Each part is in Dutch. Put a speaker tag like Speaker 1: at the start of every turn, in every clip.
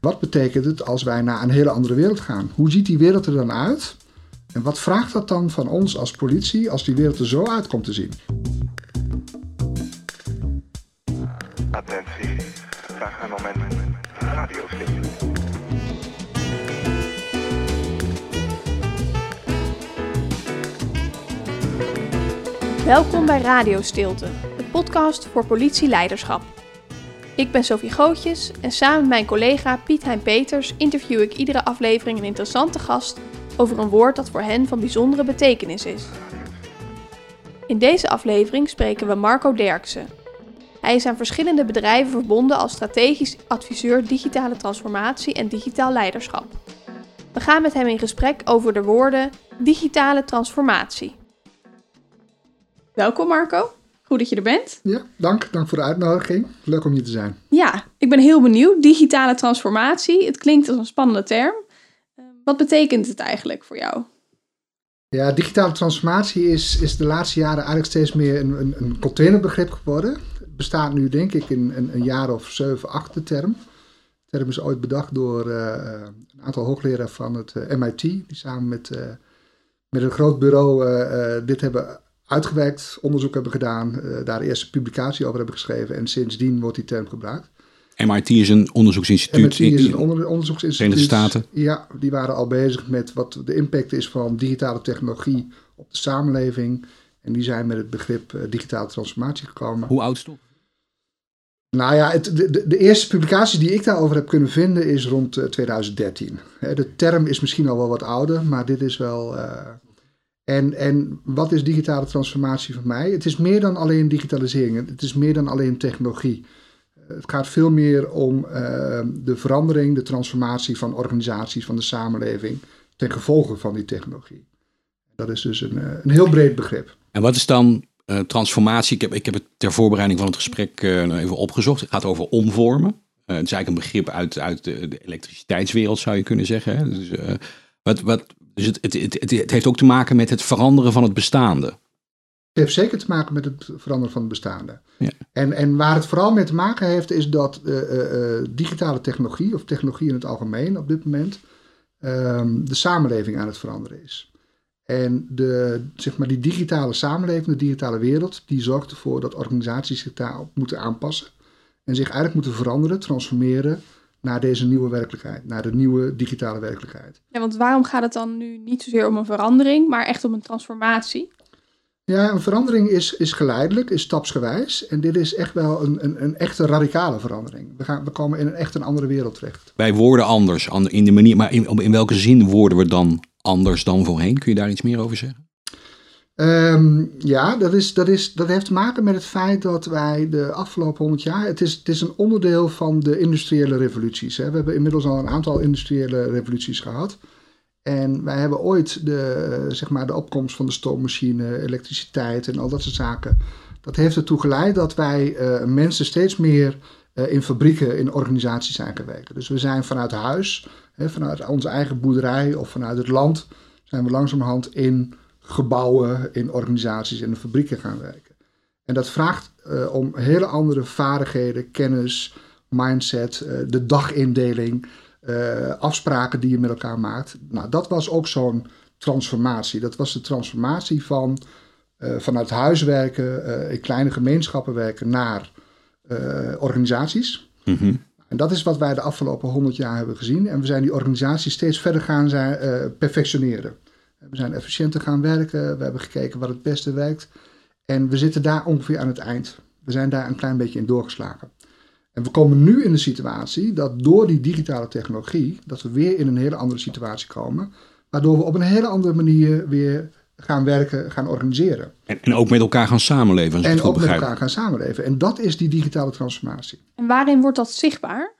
Speaker 1: Wat betekent het als wij naar een hele andere wereld gaan? Hoe ziet die wereld er dan uit? En wat vraagt dat dan van ons als politie als die wereld er zo uit komt te zien?
Speaker 2: Attentie, graag een moment. Radio station.
Speaker 3: Welkom bij Radio Stilte, de podcast voor politieleiderschap. Ik ben Sophie Gootjes en samen met mijn collega Piet Hein Peters interview ik iedere aflevering een interessante gast over een woord dat voor hen van bijzondere betekenis is. In deze aflevering spreken we Marco Derksen. Hij is aan verschillende bedrijven verbonden als strategisch adviseur digitale transformatie en digitaal leiderschap. We gaan met hem in gesprek over de woorden digitale transformatie. Welkom Marco, goed dat je er bent.
Speaker 1: Ja, dank. Dank voor de uitnodiging. Leuk om hier te zijn.
Speaker 3: Ja, ik ben heel benieuwd. Digitale transformatie, het klinkt als een spannende term. Uh, wat betekent het eigenlijk voor jou?
Speaker 1: Ja, digitale transformatie is, is de laatste jaren eigenlijk steeds meer een, een, een containerbegrip geworden. Het bestaat nu denk ik in een, een jaar of zeven, acht de term. De term is ooit bedacht door uh, een aantal hoogleraren van het uh, MIT, die samen met, met een groot bureau dit hebben uitgewerkt, onderzoek hebben gedaan, uh, daar eerst een publicatie over hebben geschreven en sindsdien wordt die term gebruikt.
Speaker 4: MIT is een onderzoeksinstituut
Speaker 1: MIT is een onder, onderzoeksinstituut.
Speaker 4: Verenigde Staten.
Speaker 1: Ja, die waren al bezig met wat de impact is van digitale technologie op de samenleving. En die zijn met het begrip uh, digitale transformatie gekomen.
Speaker 4: Hoe oud is het?
Speaker 1: Nou ja, het, de, de, eerste publicatie die ik daarover heb kunnen vinden is rond uh, 2013. de term is misschien al wel wat ouder, maar dit is wel uh, en, en wat is digitale transformatie voor mij? Het is meer dan alleen digitalisering. Het is meer dan alleen technologie. Het gaat veel meer om uh, de verandering, de transformatie van organisaties, van de samenleving, ten gevolge van die technologie. Dat is dus een, uh, een heel breed begrip.
Speaker 4: En wat is dan transformatie? Ik heb, ik heb het ter voorbereiding van het gesprek even opgezocht. Het gaat over omvormen. het is eigenlijk een begrip uit, uit de, elektriciteitswereld, zou je kunnen zeggen. Dus, wat, wat, dus het, het, het, het, heeft ook te maken met het veranderen van het bestaande.
Speaker 1: Het heeft zeker te maken met het veranderen van het bestaande. Ja. En, en waar het vooral mee te maken heeft, is dat uh, uh, digitale technologie, of technologie in het algemeen op dit moment, um, de samenleving aan het veranderen is. En de, zeg maar, die digitale samenleving, de digitale wereld, die zorgt ervoor dat organisaties zich daarop moeten aanpassen. En zich eigenlijk moeten veranderen, transformeren naar deze nieuwe werkelijkheid, naar de nieuwe digitale werkelijkheid.
Speaker 3: Ja, want waarom gaat het dan nu niet zozeer om een verandering, maar echt om een transformatie?
Speaker 1: Ja, een verandering is, is geleidelijk, is stapsgewijs. En dit is echt wel een, een, een echte radicale verandering. We, gaan, we komen in een echt een andere wereld terecht.
Speaker 4: Wij worden anders, in de manier, maar in, in welke zin worden we dan anders dan voorheen? Kun je daar iets meer over zeggen?
Speaker 1: Um, ja, dat, is, dat, is, dat heeft te maken met het feit dat wij de afgelopen honderd jaar. Het is, het is een onderdeel van de industriële revoluties. Hè. We hebben inmiddels al een aantal industriële revoluties gehad. En wij hebben ooit de, zeg maar, de opkomst van de stoommachine, elektriciteit en al dat soort zaken. Dat heeft ertoe geleid dat wij uh, mensen steeds meer uh, in fabrieken, in organisaties zijn gaan werken. Dus we zijn vanuit huis, hè, vanuit onze eigen boerderij of vanuit het land, zijn we langzamerhand in gebouwen, in organisaties en in fabrieken gaan werken. En dat vraagt uh, om hele andere vaardigheden, kennis, mindset, uh, de dagindeling, uh, afspraken die je met elkaar maakt. Nou, dat was ook zo'n transformatie. Dat was de transformatie van vanuit huis werken, in kleine gemeenschappen werken, naar organisaties. Mm -hmm. En dat is wat wij de afgelopen honderd jaar hebben gezien. En we zijn die organisaties steeds verder gaan zijn, perfectioneren. We zijn efficiënter gaan werken. We hebben gekeken wat het beste werkt. En we zitten daar ongeveer aan het eind. We zijn daar een klein beetje in doorgeslagen. En we komen nu in de situatie dat door die digitale technologie, dat we weer in een hele andere situatie komen. Waardoor we op een hele andere manier weer gaan werken, gaan organiseren.
Speaker 4: En, en ook met elkaar gaan samenleven. Als
Speaker 1: en
Speaker 4: ook
Speaker 1: met elkaar gaan samenleven. En dat is die digitale transformatie.
Speaker 3: En waarin wordt dat zichtbaar?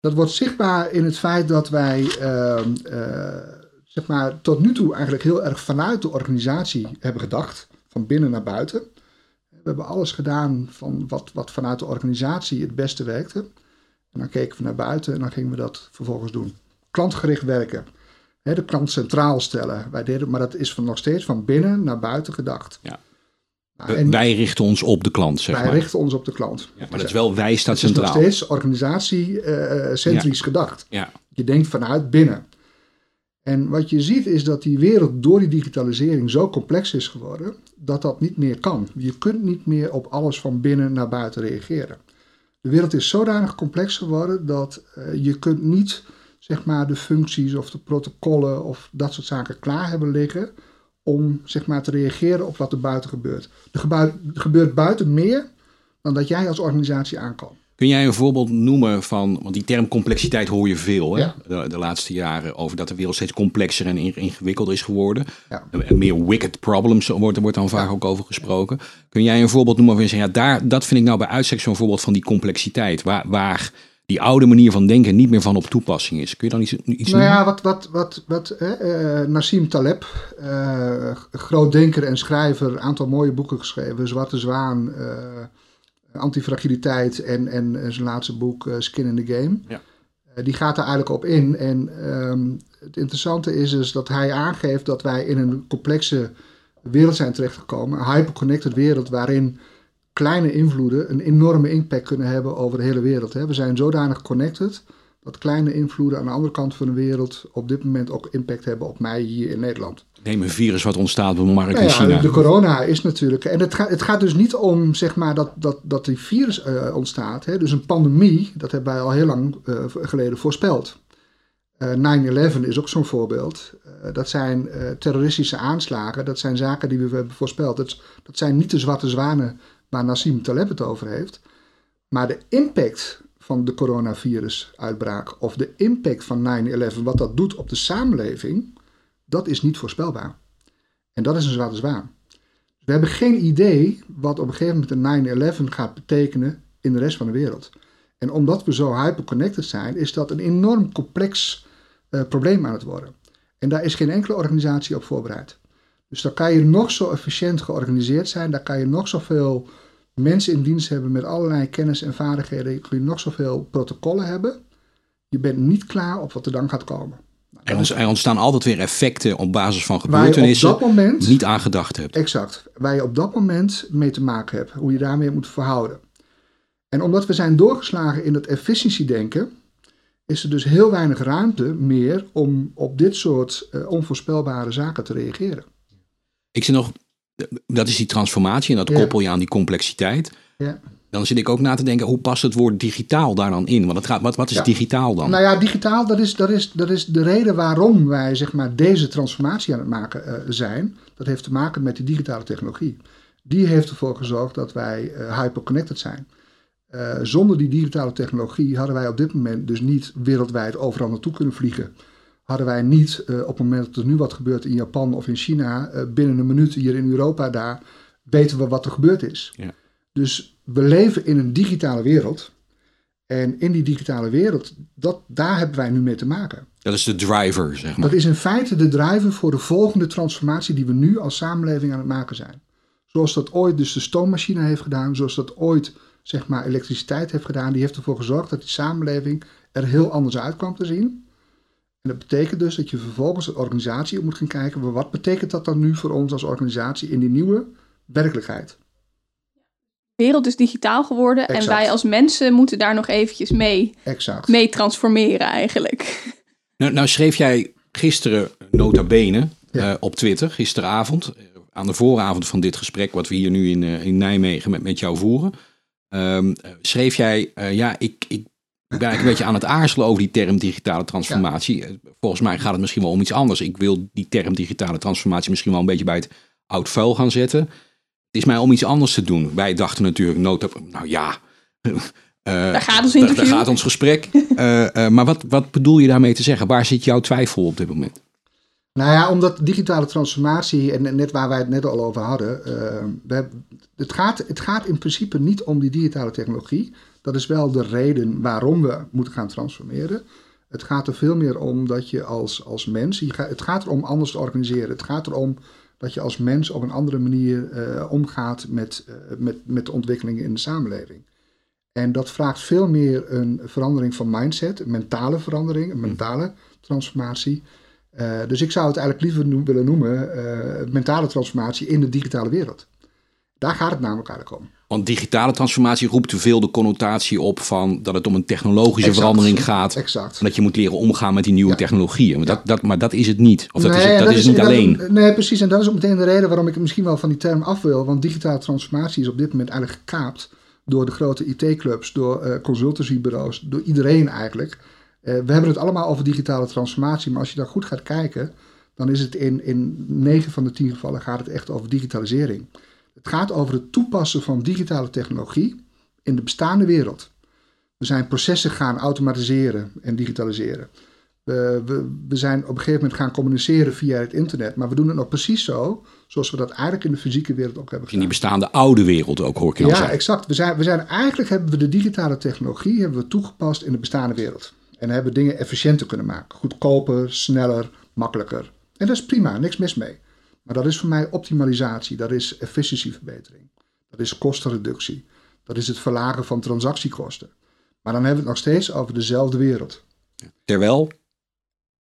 Speaker 1: Dat wordt zichtbaar in het feit dat wij. Uh, uh, zeg maar, tot nu toe eigenlijk heel erg vanuit de organisatie hebben gedacht, van binnen naar buiten. We hebben alles gedaan van wat, wat vanuit de organisatie het beste werkte. En dan keken we naar buiten en dan gingen we dat vervolgens doen. Klantgericht werken. de klant centraal stellen. Wij deden, maar dat is van nog steeds van binnen naar buiten gedacht.
Speaker 4: Ja.
Speaker 1: Nou,
Speaker 4: wij richten ons op de klant, zeg
Speaker 1: wij
Speaker 4: maar.
Speaker 1: richten ons op de klant.
Speaker 4: Ja, maar dat is wel wij staat
Speaker 1: Het is nog
Speaker 4: centraal.
Speaker 1: steeds organisatie-centrisch gedacht.
Speaker 4: Ja.
Speaker 1: Je denkt vanuit binnen. En wat je ziet is dat die wereld door die digitalisering zo complex is geworden dat dat niet meer kan. Je kunt niet meer op alles van binnen naar buiten reageren. De wereld is zodanig complex geworden dat eh, je kunt niet zeg maar de functies of de protocollen of dat soort zaken klaar hebben liggen om zeg maar te reageren op wat er buiten gebeurt. Er, gebeurt buiten meer dan dat jij als organisatie aan kan.
Speaker 4: Kun jij een voorbeeld noemen van, want die term complexiteit hoor je veel hè?
Speaker 1: Ja.
Speaker 4: De, de laatste jaren over dat de wereld steeds complexer en in- ingewikkelder is geworden.
Speaker 1: Ja.
Speaker 4: En meer wicked problems wordt, er wordt dan vaak ook over gesproken. Kun jij een voorbeeld noemen zegt, ja, daar, dat vind ik nou bij uitstek zo'n voorbeeld van die complexiteit, waar, waar die oude manier van denken niet meer van op toepassing is. Kun je dan iets, iets
Speaker 1: Nou ja, wat, wat, wat, wat eh, Nassim Taleb, eh, groot denker en schrijver, een aantal mooie boeken geschreven. Zwarte Zwaan, eh, Antifragiliteit en, en, en zijn laatste boek eh, Skin in the Game.
Speaker 4: Ja.
Speaker 1: Eh, die gaat daar eigenlijk op in. En ehm, het interessante is dus dat hij aangeeft dat wij in een complexe wereld zijn terechtgekomen. Een hyperconnected wereld waarin kleine invloeden een enorme impact kunnen hebben over de hele wereld. Hè. We zijn zodanig connected dat kleine invloeden aan de andere kant van de wereld op dit moment ook impact hebben op mij hier in Nederland.
Speaker 4: Neem een virus wat ontstaat op een markt
Speaker 1: Nou
Speaker 4: in
Speaker 1: ja,
Speaker 4: China.
Speaker 1: de corona is natuurlijk. En het, gaat het gaat dus niet om zeg maar, dat, dat, dat die virus eh, ontstaat. Hè. Dus een pandemie, dat hebben wij al heel lang eh, geleden voorspeld. Eh 9-11 is ook zo'n voorbeeld. Dat zijn terroristische aanslagen. Dat zijn zaken die we hebben voorspeld. Dat, dat zijn niet de zwarte zwanen waar Nassim Taleb het over heeft. Maar de impact van de coronavirusuitbraak of de impact van 9-11, wat dat doet op de samenleving, dat is niet voorspelbaar. En dat is een zwarte zwaan. We hebben geen idee wat op een gegeven moment een 9-11 gaat betekenen in de rest van de wereld. En omdat we zo hyperconnected zijn, is dat een enorm complex eh, probleem aan het worden. En daar is geen enkele organisatie op voorbereid. Dus dan kan je nog zo efficiënt georganiseerd zijn, daar kan je nog zoveel mensen in dienst hebben met allerlei kennis en vaardigheden, kun je nog zoveel protocollen hebben. Je bent niet klaar op wat er dan gaat komen.
Speaker 4: Er, er ontstaan altijd weer effecten op basis van
Speaker 1: Waar je op
Speaker 4: gebeurtenissen
Speaker 1: dat moment
Speaker 4: niet aan gedacht hebt.
Speaker 1: Exact. Waar je op dat moment mee te maken hebt. Hoe je daarmee moet verhouden. En omdat we zijn doorgeslagen in het efficiëntiedenken, is er dus heel weinig ruimte meer om op dit soort eh, onvoorspelbare zaken te reageren.
Speaker 4: Ik zit nog, dat is die transformatie en dat
Speaker 1: Ja.
Speaker 4: koppel je aan die complexiteit.
Speaker 1: Ja.
Speaker 4: Dan zit ik ook na te denken, hoe past het woord digitaal daar dan in? Want het gaat, wat, wat is
Speaker 1: Ja.
Speaker 4: digitaal dan?
Speaker 1: Nou ja, digitaal, dat is, dat, is, dat is de reden waarom wij zeg maar, deze transformatie aan het maken eh, zijn. Dat heeft te maken met die digitale technologie. Die heeft ervoor gezorgd dat wij eh, hyperconnected zijn. Eh, zonder die digitale technologie hadden wij op dit moment dus niet wereldwijd overal naartoe kunnen vliegen. Hadden wij niet op het moment dat er nu wat gebeurt in Japan of in China, binnen een minuut hier in Europa daar, weten we wat er gebeurd is.
Speaker 4: Ja.
Speaker 1: Dus we leven in een digitale wereld. En in die digitale wereld, dat, daar hebben wij nu mee te maken.
Speaker 4: Dat is de driver, zeg maar.
Speaker 1: Dat is in feite de driver voor de volgende transformatie die we nu als samenleving aan het maken zijn. Zoals dat ooit dus de stoommachine heeft gedaan, zoals dat ooit zeg maar elektriciteit heeft gedaan, die heeft ervoor gezorgd dat die samenleving er heel anders uit kwam te zien. En dat betekent dus dat je vervolgens als organisatie moet gaan kijken, maar wat betekent dat dan nu voor ons als organisatie in die nieuwe werkelijkheid?
Speaker 3: De wereld is digitaal geworden en wij als mensen moeten daar nog eventjes mee,
Speaker 1: Exact.
Speaker 3: mee transformeren eigenlijk.
Speaker 4: Nou, nou schreef jij gisteren, nota bene,
Speaker 1: Ja.
Speaker 4: eh, op Twitter, gisteravond, eh, aan de vooravond van dit gesprek, wat we hier nu in, eh, in Nijmegen met, met jou voeren, ehm, eh, schreef jij, eh, ja, ik, ik ben eigenlijk een beetje aan het aarzelen over die term digitale transformatie. Eh, Volgens mij gaat het misschien wel om iets anders. Ik wil die term digitale transformatie misschien wel een beetje bij het oud vuil gaan zetten. Het is mij om iets anders te doen. Wij dachten natuurlijk, nota, nou ja, eh,
Speaker 3: Daar gaat ons interview.
Speaker 4: Daar gaat ons gesprek. Eh, eh, maar wat, wat bedoel je daarmee te zeggen? Waar zit jouw twijfel op dit moment?
Speaker 1: Nou ja, omdat digitale transformatie, en net waar wij het net al over hadden, we het, gaat, het gaat in principe niet om die digitale technologie. Dat is wel de reden waarom we moeten gaan transformeren. Het gaat er veel meer om dat je als, als mens, je gaat, het gaat erom anders te organiseren. Het gaat erom dat je als mens op een andere manier eh, omgaat met, eh, met, met de ontwikkelingen in de samenleving. En dat vraagt veel meer een verandering van mindset, een mentale verandering, een mentale transformatie. Eh, dus ik zou het eigenlijk liever willen noemen mentale transformatie in de digitale wereld. Daar gaat het namelijk eigenlijk om.
Speaker 4: Want digitale transformatie roept te veel de connotatie op van dat het om een technologische
Speaker 1: Exact.
Speaker 4: verandering gaat.
Speaker 1: Exact.
Speaker 4: En dat je moet leren omgaan met die nieuwe
Speaker 1: Ja.
Speaker 4: technologieën. Maar,
Speaker 1: Ja.
Speaker 4: dat, dat, maar dat is het niet. Of dat is, het, dat is niet
Speaker 1: dat
Speaker 4: alleen.
Speaker 1: nee, precies. En dat is ook meteen de reden waarom ik misschien wel van die term af wil. Want digitale transformatie is op dit moment eigenlijk gekaapt door de grote IT-clubs, door eh, consultancybureaus, door iedereen eigenlijk. Eh, we hebben het allemaal over digitale transformatie, maar als je daar goed gaat kijken, dan is het in, in 9 van de 10 gevallen gaat het echt over digitalisering. Het gaat over het toepassen van digitale technologie in de bestaande wereld. We zijn processen gaan automatiseren en digitaliseren. We, we, we zijn op een gegeven moment gaan communiceren via het internet, maar we doen het nog precies zo, zoals we dat eigenlijk in de fysieke wereld ook hebben
Speaker 4: In die
Speaker 1: gedaan.
Speaker 4: bestaande oude wereld ook, hoor ik je
Speaker 1: Ja,
Speaker 4: zeggen.
Speaker 1: exact. We zijn, we zijn, eigenlijk hebben we de digitale technologie hebben we toegepast in de bestaande wereld. En hebben we dingen efficiënter kunnen maken. Goedkoper, sneller, makkelijker. En dat is prima, niks mis mee. Maar dat is voor mij optimalisatie, dat is efficiëntieverbetering. Dat is kostenreductie. Dat is het verlagen van transactiekosten. Maar dan hebben we het nog steeds over dezelfde wereld.
Speaker 4: Terwijl,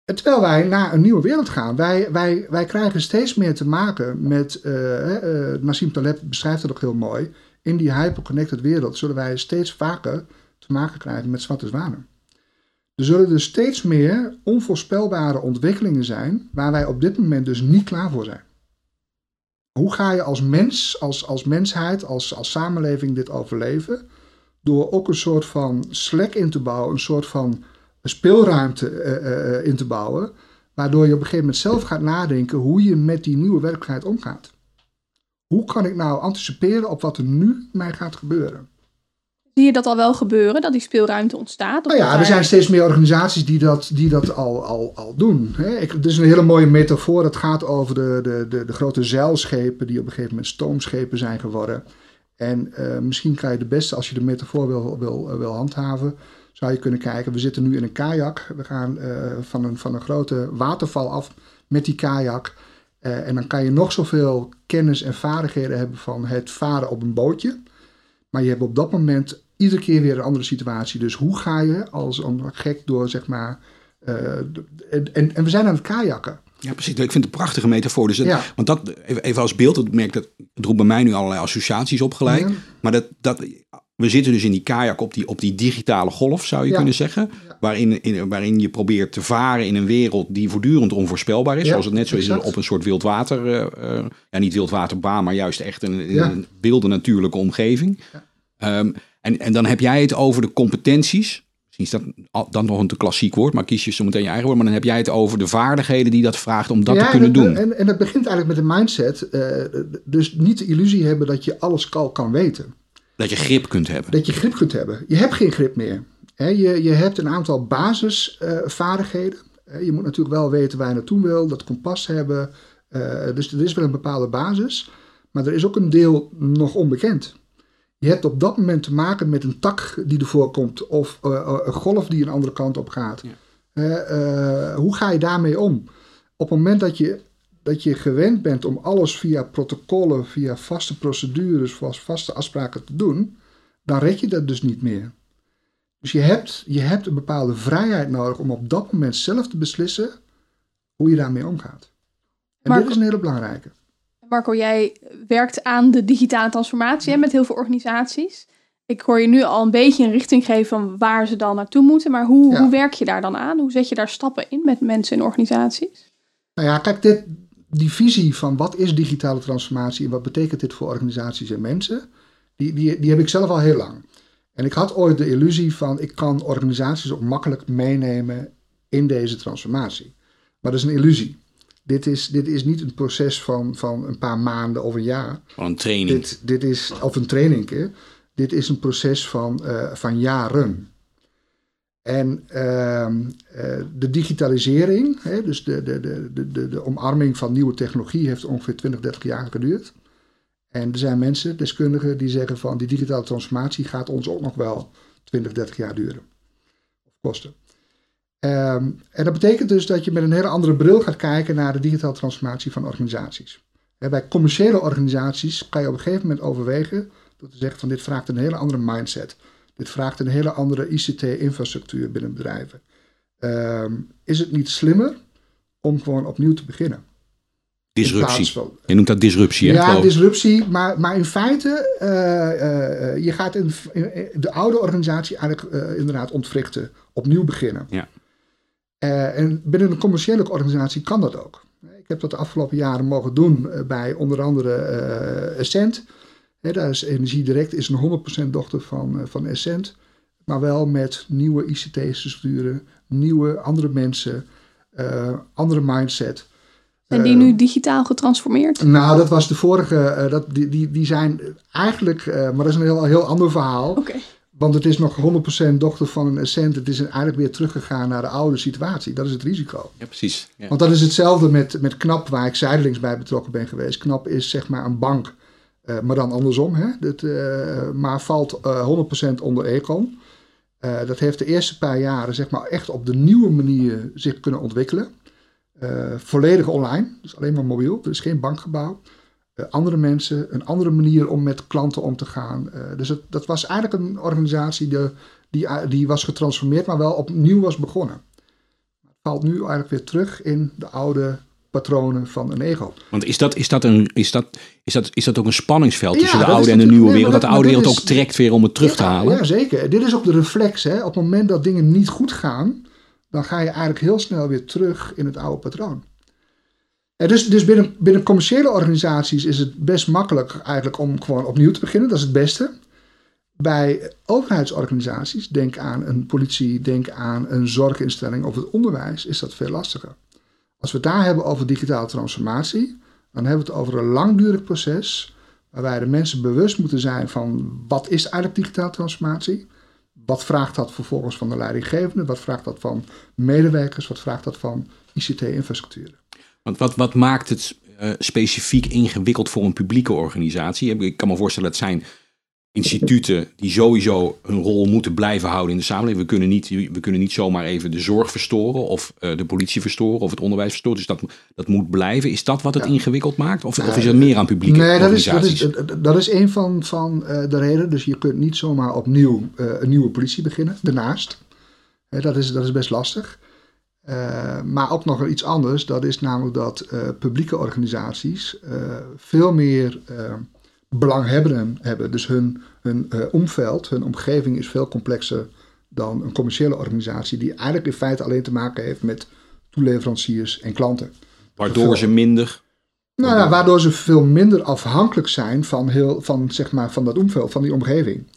Speaker 1: En Terwijl wij naar een nieuwe wereld gaan. Wij, wij, wij krijgen steeds meer te maken met, eh eh, Nassim Taleb beschrijft het ook heel mooi. In die hyperconnected wereld zullen wij steeds vaker te maken krijgen met zwarte zwanen. Er zullen dus steeds meer onvoorspelbare ontwikkelingen zijn waar wij op dit moment dus niet klaar voor zijn. Hoe ga je als mens, als, als mensheid, als, als samenleving dit overleven? Door ook een soort van slek in te bouwen, een soort van speelruimte eh, eh, in te bouwen, waardoor je op een gegeven moment zelf gaat nadenken hoe je met die nieuwe werkelijkheid omgaat. Hoe kan ik nou anticiperen op wat er nu mij gaat gebeuren?
Speaker 3: Zie je dat al wel gebeuren, dat die speelruimte ontstaat?
Speaker 1: Nou ja, er zijn steeds meer organisaties die dat, die dat al, al, al doen. Hè. Ik, het is een hele mooie metafoor. Het gaat over de, de, de, de grote zeilschepen die op een gegeven moment stoomschepen zijn geworden. En eh, misschien kan je de beste, als je de metafoor wil, wil, wil handhaven, zou je kunnen kijken. We zitten nu in een kajak. We gaan eh, van, een, van een grote waterval af met die kajak. Eh, en dan kan je nog zoveel kennis en vaardigheden hebben van het varen op een bootje. Maar je hebt op dat moment iedere keer weer een andere situatie. Dus hoe ga je als een gek door, zeg maar. eh, en, en, en we zijn aan het kajakken.
Speaker 4: ja precies, ik vind het een prachtige metafoor. Dus
Speaker 1: Ja.
Speaker 4: Want dat, even, even als beeld, ik merk dat, het roept bij mij nu allerlei associaties op gelijk.
Speaker 1: Ja.
Speaker 4: Maar dat, dat, we zitten dus in die kajak op die, op die digitale golf, zou je
Speaker 1: Ja.
Speaker 4: kunnen zeggen.
Speaker 1: Ja.
Speaker 4: Waarin, in, waarin je probeert te varen in een wereld die voortdurend onvoorspelbaar is.
Speaker 1: Ja,
Speaker 4: zoals het net zo is op een soort wildwater, eh, ja niet wildwaterbaan, maar juist echt een, een wilde natuurlijke omgeving. Ehm, en, en dan heb jij het over de competenties. Misschien is dat dan nog een te klassiek woord, maar kies je zo meteen je eigen woord. Maar dan heb jij het over de vaardigheden die dat vraagt om dat
Speaker 1: Ja,
Speaker 4: te kunnen
Speaker 1: en,
Speaker 4: doen.
Speaker 1: En, en dat begint eigenlijk met een mindset. eh, dus niet de illusie hebben dat je alles al kan weten.
Speaker 4: Dat je grip kunt hebben.
Speaker 1: Dat je grip kunt hebben. Je hebt geen grip meer. Hè, je, je hebt een aantal basisvaardigheden. je moet natuurlijk wel weten waar je naartoe wil, dat kompas hebben. Eh, dus er is wel een bepaalde basis. Maar er is ook een deel nog onbekend. Je hebt op dat moment te maken met een tak die ervoor komt. Of eh, een golf die een andere kant op gaat.
Speaker 4: Ja.
Speaker 1: Eh, eh, hoe ga je daarmee om? Op het moment dat je, dat je gewend bent om alles via protocollen, via vaste procedures, vast- vaste afspraken te doen, dan red je dat dus niet meer. Dus je hebt, je hebt een bepaalde vrijheid nodig om op dat moment zelf te beslissen hoe je daarmee omgaat. En
Speaker 3: Marco-
Speaker 1: dit is een hele belangrijke.
Speaker 3: Marco, jij werkt aan de digitale transformatie met heel veel organisaties. Ik hoor je nu al een beetje een richting geven van waar ze dan naartoe moeten. Maar hoe,
Speaker 1: Ja.
Speaker 3: hoe werk je daar dan aan? Hoe zet je daar stappen in met mensen in organisaties?
Speaker 1: Nou ja, kijk, dit, die visie van wat is digitale transformatie en wat betekent dit voor organisaties en mensen, die, die, die heb ik zelf al heel lang. En ik had ooit de illusie van ik kan organisaties ook makkelijk meenemen in deze transformatie. Maar dat is een illusie. Dit is, dit is niet een proces van, van een paar maanden of een jaar.
Speaker 4: Van een training.
Speaker 1: Dit, dit is, of een training. Dit is een proces van, eh, van jaren. En ehm, eh, de digitalisering, hè, dus de, de, de, de, de, omarming van nieuwe technologie, heeft ongeveer 20, 30 jaar geduurd. En er zijn mensen, deskundigen, die zeggen van die digitale transformatie gaat ons ook nog wel 20, 30 jaar duren. Of kosten. Ehm, en dat betekent dus dat je met een hele andere bril gaat kijken naar de digitale transformatie van organisaties. Bij commerciële organisaties kan je op een gegeven moment overwegen dat je zegt van dit vraagt een hele andere mindset. Dit vraagt een hele andere ICT-infrastructuur binnen bedrijven. Ehm, is het niet slimmer om gewoon opnieuw te beginnen? In
Speaker 4: Disruptie.
Speaker 1: van-
Speaker 4: Je noemt dat disruptie, hè?
Speaker 1: ja,
Speaker 4: geloof
Speaker 1: disruptie, maar, maar in feite, eh, eh, je gaat in, in- de oude organisatie eigenlijk eh, inderdaad ontwrichten, opnieuw beginnen.
Speaker 4: Ja.
Speaker 1: En binnen een commerciële organisatie kan dat ook. Ik heb dat de afgelopen jaren mogen doen bij onder andere Essent. Hè, daar is Energie Direct is een 100% dochter van, eh, van Essent. Maar wel met nieuwe ICT-structuren, nieuwe andere mensen, eh, andere mindset.
Speaker 3: En die
Speaker 1: Eh,
Speaker 3: nu digitaal getransformeerd?
Speaker 1: nou, dat was de vorige. eh, dat, die, die, die zijn eigenlijk. eh, maar dat is een heel, heel ander verhaal.
Speaker 3: Oké.
Speaker 1: Want het is nog 100% dochter van een Essent. Het is eigenlijk weer teruggegaan naar de oude situatie. Dat is het risico.
Speaker 4: Ja, precies. Ja.
Speaker 1: Want dat is hetzelfde met, met KNAP, waar ik zijdelings bij betrokken ben geweest. KNAP is zeg maar een bank, maar dan andersom. Hè? Dat, eh, maar valt eh 100% onder Econ. Eh, dat heeft de eerste paar jaren zeg maar, echt op de nieuwe manier zich kunnen ontwikkelen. Eh, volledig online, dus alleen maar mobiel. Er is geen bankgebouw. Eh, andere mensen, een andere manier om met klanten om te gaan. Eh, dus het, dat was eigenlijk een organisatie die, die, die was getransformeerd, maar wel opnieuw was begonnen valt nu eigenlijk weer terug in de oude patronen van een ego.
Speaker 4: Want is dat, is, dat een, is, dat, is, dat, is dat ook een spanningsveld
Speaker 1: Ja,
Speaker 4: tussen de oude en de nieuwe
Speaker 1: nee,
Speaker 4: wereld? Dat de oude wereld ook trekt weer om het terug te halen?
Speaker 1: Ja, zeker. Dit is ook de reflex. Hè. Op het moment dat dingen niet goed gaan, dan ga je eigenlijk heel snel weer terug in het oude patroon. En dus dus binnen, binnen commerciële organisaties is het best makkelijk eigenlijk om gewoon opnieuw te beginnen. Dat is het beste. Bij overheidsorganisaties, denk aan een politie, denk aan een zorginstelling of het onderwijs, is dat veel lastiger. Als we het daar hebben over digitale transformatie, dan hebben we het over een langdurig proces waarbij de mensen bewust moeten zijn van wat is eigenlijk digitale transformatie? Wat vraagt dat vervolgens van de leidinggevende? Wat vraagt dat van medewerkers? Wat vraagt dat van ICT-infrastructuren?
Speaker 4: Want wat, wat maakt het eh, specifiek ingewikkeld voor een publieke organisatie? Ik kan me voorstellen dat zijn instituten die sowieso hun rol moeten blijven houden in de samenleving. We kunnen niet, we kunnen niet zomaar even de zorg verstoren of eh, de politie verstoren of het onderwijs verstoren. Dus dat, dat moet blijven. Is dat wat het
Speaker 1: Ja.
Speaker 4: ingewikkeld maakt? Of, of is er meer aan publieke
Speaker 1: Nee, dat is, dat
Speaker 4: organisaties?
Speaker 1: is, dat is een van, van eh, de redenen. Dus je kunt niet zomaar opnieuw eh, een nieuwe politie beginnen. Daarnaast. Hè, dat, is, dat is best lastig. Eh, maar ook nog iets anders. Dat is namelijk dat eh, publieke organisaties eh, veel meer eh, belanghebbenden hebben. Dus hun, hun eh, omveld, hun omgeving is veel complexer dan een commerciële organisatie. Die eigenlijk in feite alleen te maken heeft met toeleveranciers en klanten.
Speaker 4: Waardoor ze minder...
Speaker 1: Nou ja, waardoor ze veel minder afhankelijk zijn van, heel, van, zeg maar, van dat omveld, van die omgeving.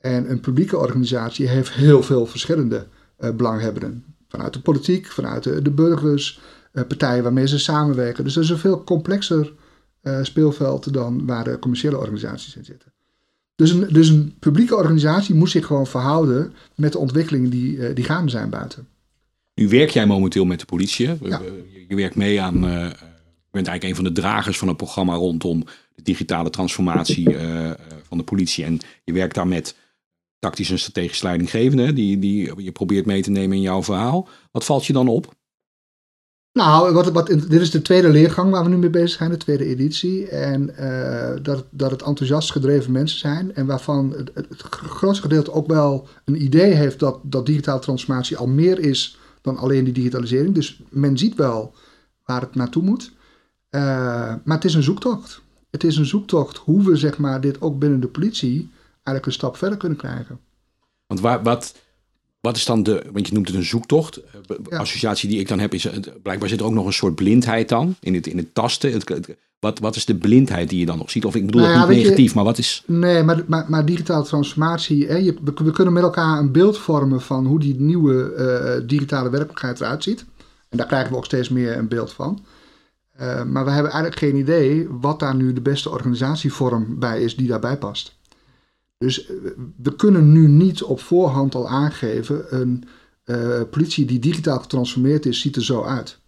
Speaker 1: En een publieke organisatie heeft heel veel verschillende eh, belanghebbenden. Vanuit de politiek, vanuit de, de burgers, eh, partijen waarmee ze samenwerken. Dus dat is een veel complexer eh, speelveld dan waar de commerciële organisaties in zitten. Dus een, dus een publieke organisatie moet zich gewoon verhouden met de ontwikkelingen die, eh, die gaande zijn buiten.
Speaker 4: Nu werk jij momenteel met de politie.
Speaker 1: Ja.
Speaker 4: Je, werkt mee aan. eh, je bent eigenlijk een van de dragers van het programma rondom de digitale transformatie van de politie. En je werkt daar met tactisch en strategisch leidinggevenden. Die, die je probeert mee te nemen in jouw verhaal. Wat valt je dan op?
Speaker 1: Nou, wat, dit is de tweede leergang waar we nu mee bezig zijn, de tweede editie. En eh, dat, dat het enthousiast gedreven mensen zijn. En waarvan het, het grootste gedeelte ook wel een idee heeft dat, dat digitale transformatie al meer is dan alleen die digitalisering. Dus men ziet wel waar het naartoe moet. Eh, maar het is een zoektocht. Het is een zoektocht hoe we zeg maar, dit ook binnen de politie eigenlijk een stap verder kunnen krijgen.
Speaker 4: Want waar, wat, wat is dan de. Want je noemt het een zoektocht. Eh, be-
Speaker 1: Ja.
Speaker 4: Associatie die ik dan heb is. eh, Blijkbaar zit er ook nog een soort blindheid dan. In het, in het tasten. Het, het- wat, wat is de blindheid die je dan nog ziet? Of ik bedoel
Speaker 1: Nou
Speaker 4: dat
Speaker 1: ja,
Speaker 4: niet
Speaker 1: je-
Speaker 4: negatief, maar wat is.
Speaker 1: Nee, maar, maar, maar digitale transformatie, hè, je, we, we kunnen met elkaar een beeld vormen van hoe die nieuwe eh, digitale werkelijkheid eruit ziet. En daar krijgen we ook steeds meer een beeld van. Eh, maar we hebben eigenlijk geen idee wat daar nu de beste organisatievorm bij is die daarbij past. Dus eh, we kunnen nu niet op voorhand al aangeven, een eh, politie die digitaal getransformeerd is, ziet er zo uit.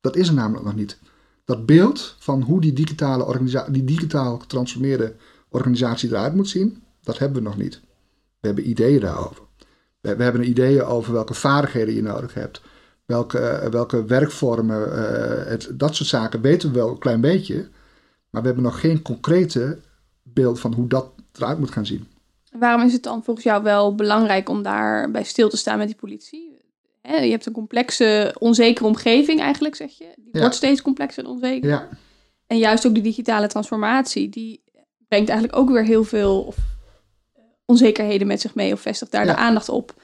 Speaker 1: Dat is er namelijk nog niet. Dat beeld van hoe die, digitale die digitaal getransformeerde organisatie eruit moet zien, dat hebben we nog niet. We hebben ideeën daarover. We, we hebben ideeën over welke vaardigheden je nodig hebt. Welke, eh, welke werkvormen, het, dat soort zaken weten we wel een klein beetje. Maar we hebben nog geen concrete beeld van hoe dat eruit moet gaan zien.
Speaker 3: Waarom is het dan volgens jou wel belangrijk om daar bij stil te staan met die politie? je hebt een complexe, onzekere omgeving eigenlijk, zeg je. Die
Speaker 1: Ja.
Speaker 3: wordt steeds complexer en onzeker.
Speaker 1: Ja,
Speaker 3: En juist ook de digitale transformatie, die brengt eigenlijk ook weer heel veel eh, onzekerheden met zich mee of vestigt daar
Speaker 1: Ja.
Speaker 3: de aandacht op.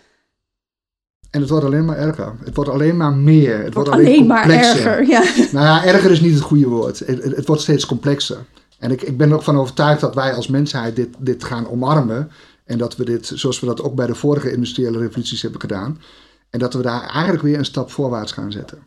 Speaker 1: en het wordt alleen maar erger. Het wordt alleen maar meer. Het,
Speaker 3: wordt alleen maar
Speaker 1: complexer.
Speaker 3: erger. Ja.
Speaker 1: Nou ja, erger is niet het goede woord. Het, het, het wordt steeds complexer. En ik, ik ben ook van overtuigd dat wij als mensheid dit, dit gaan omarmen. En dat we dit, zoals we dat ook bij de vorige industriële revoluties hebben gedaan. En dat we daar eigenlijk weer een stap voorwaarts gaan zetten.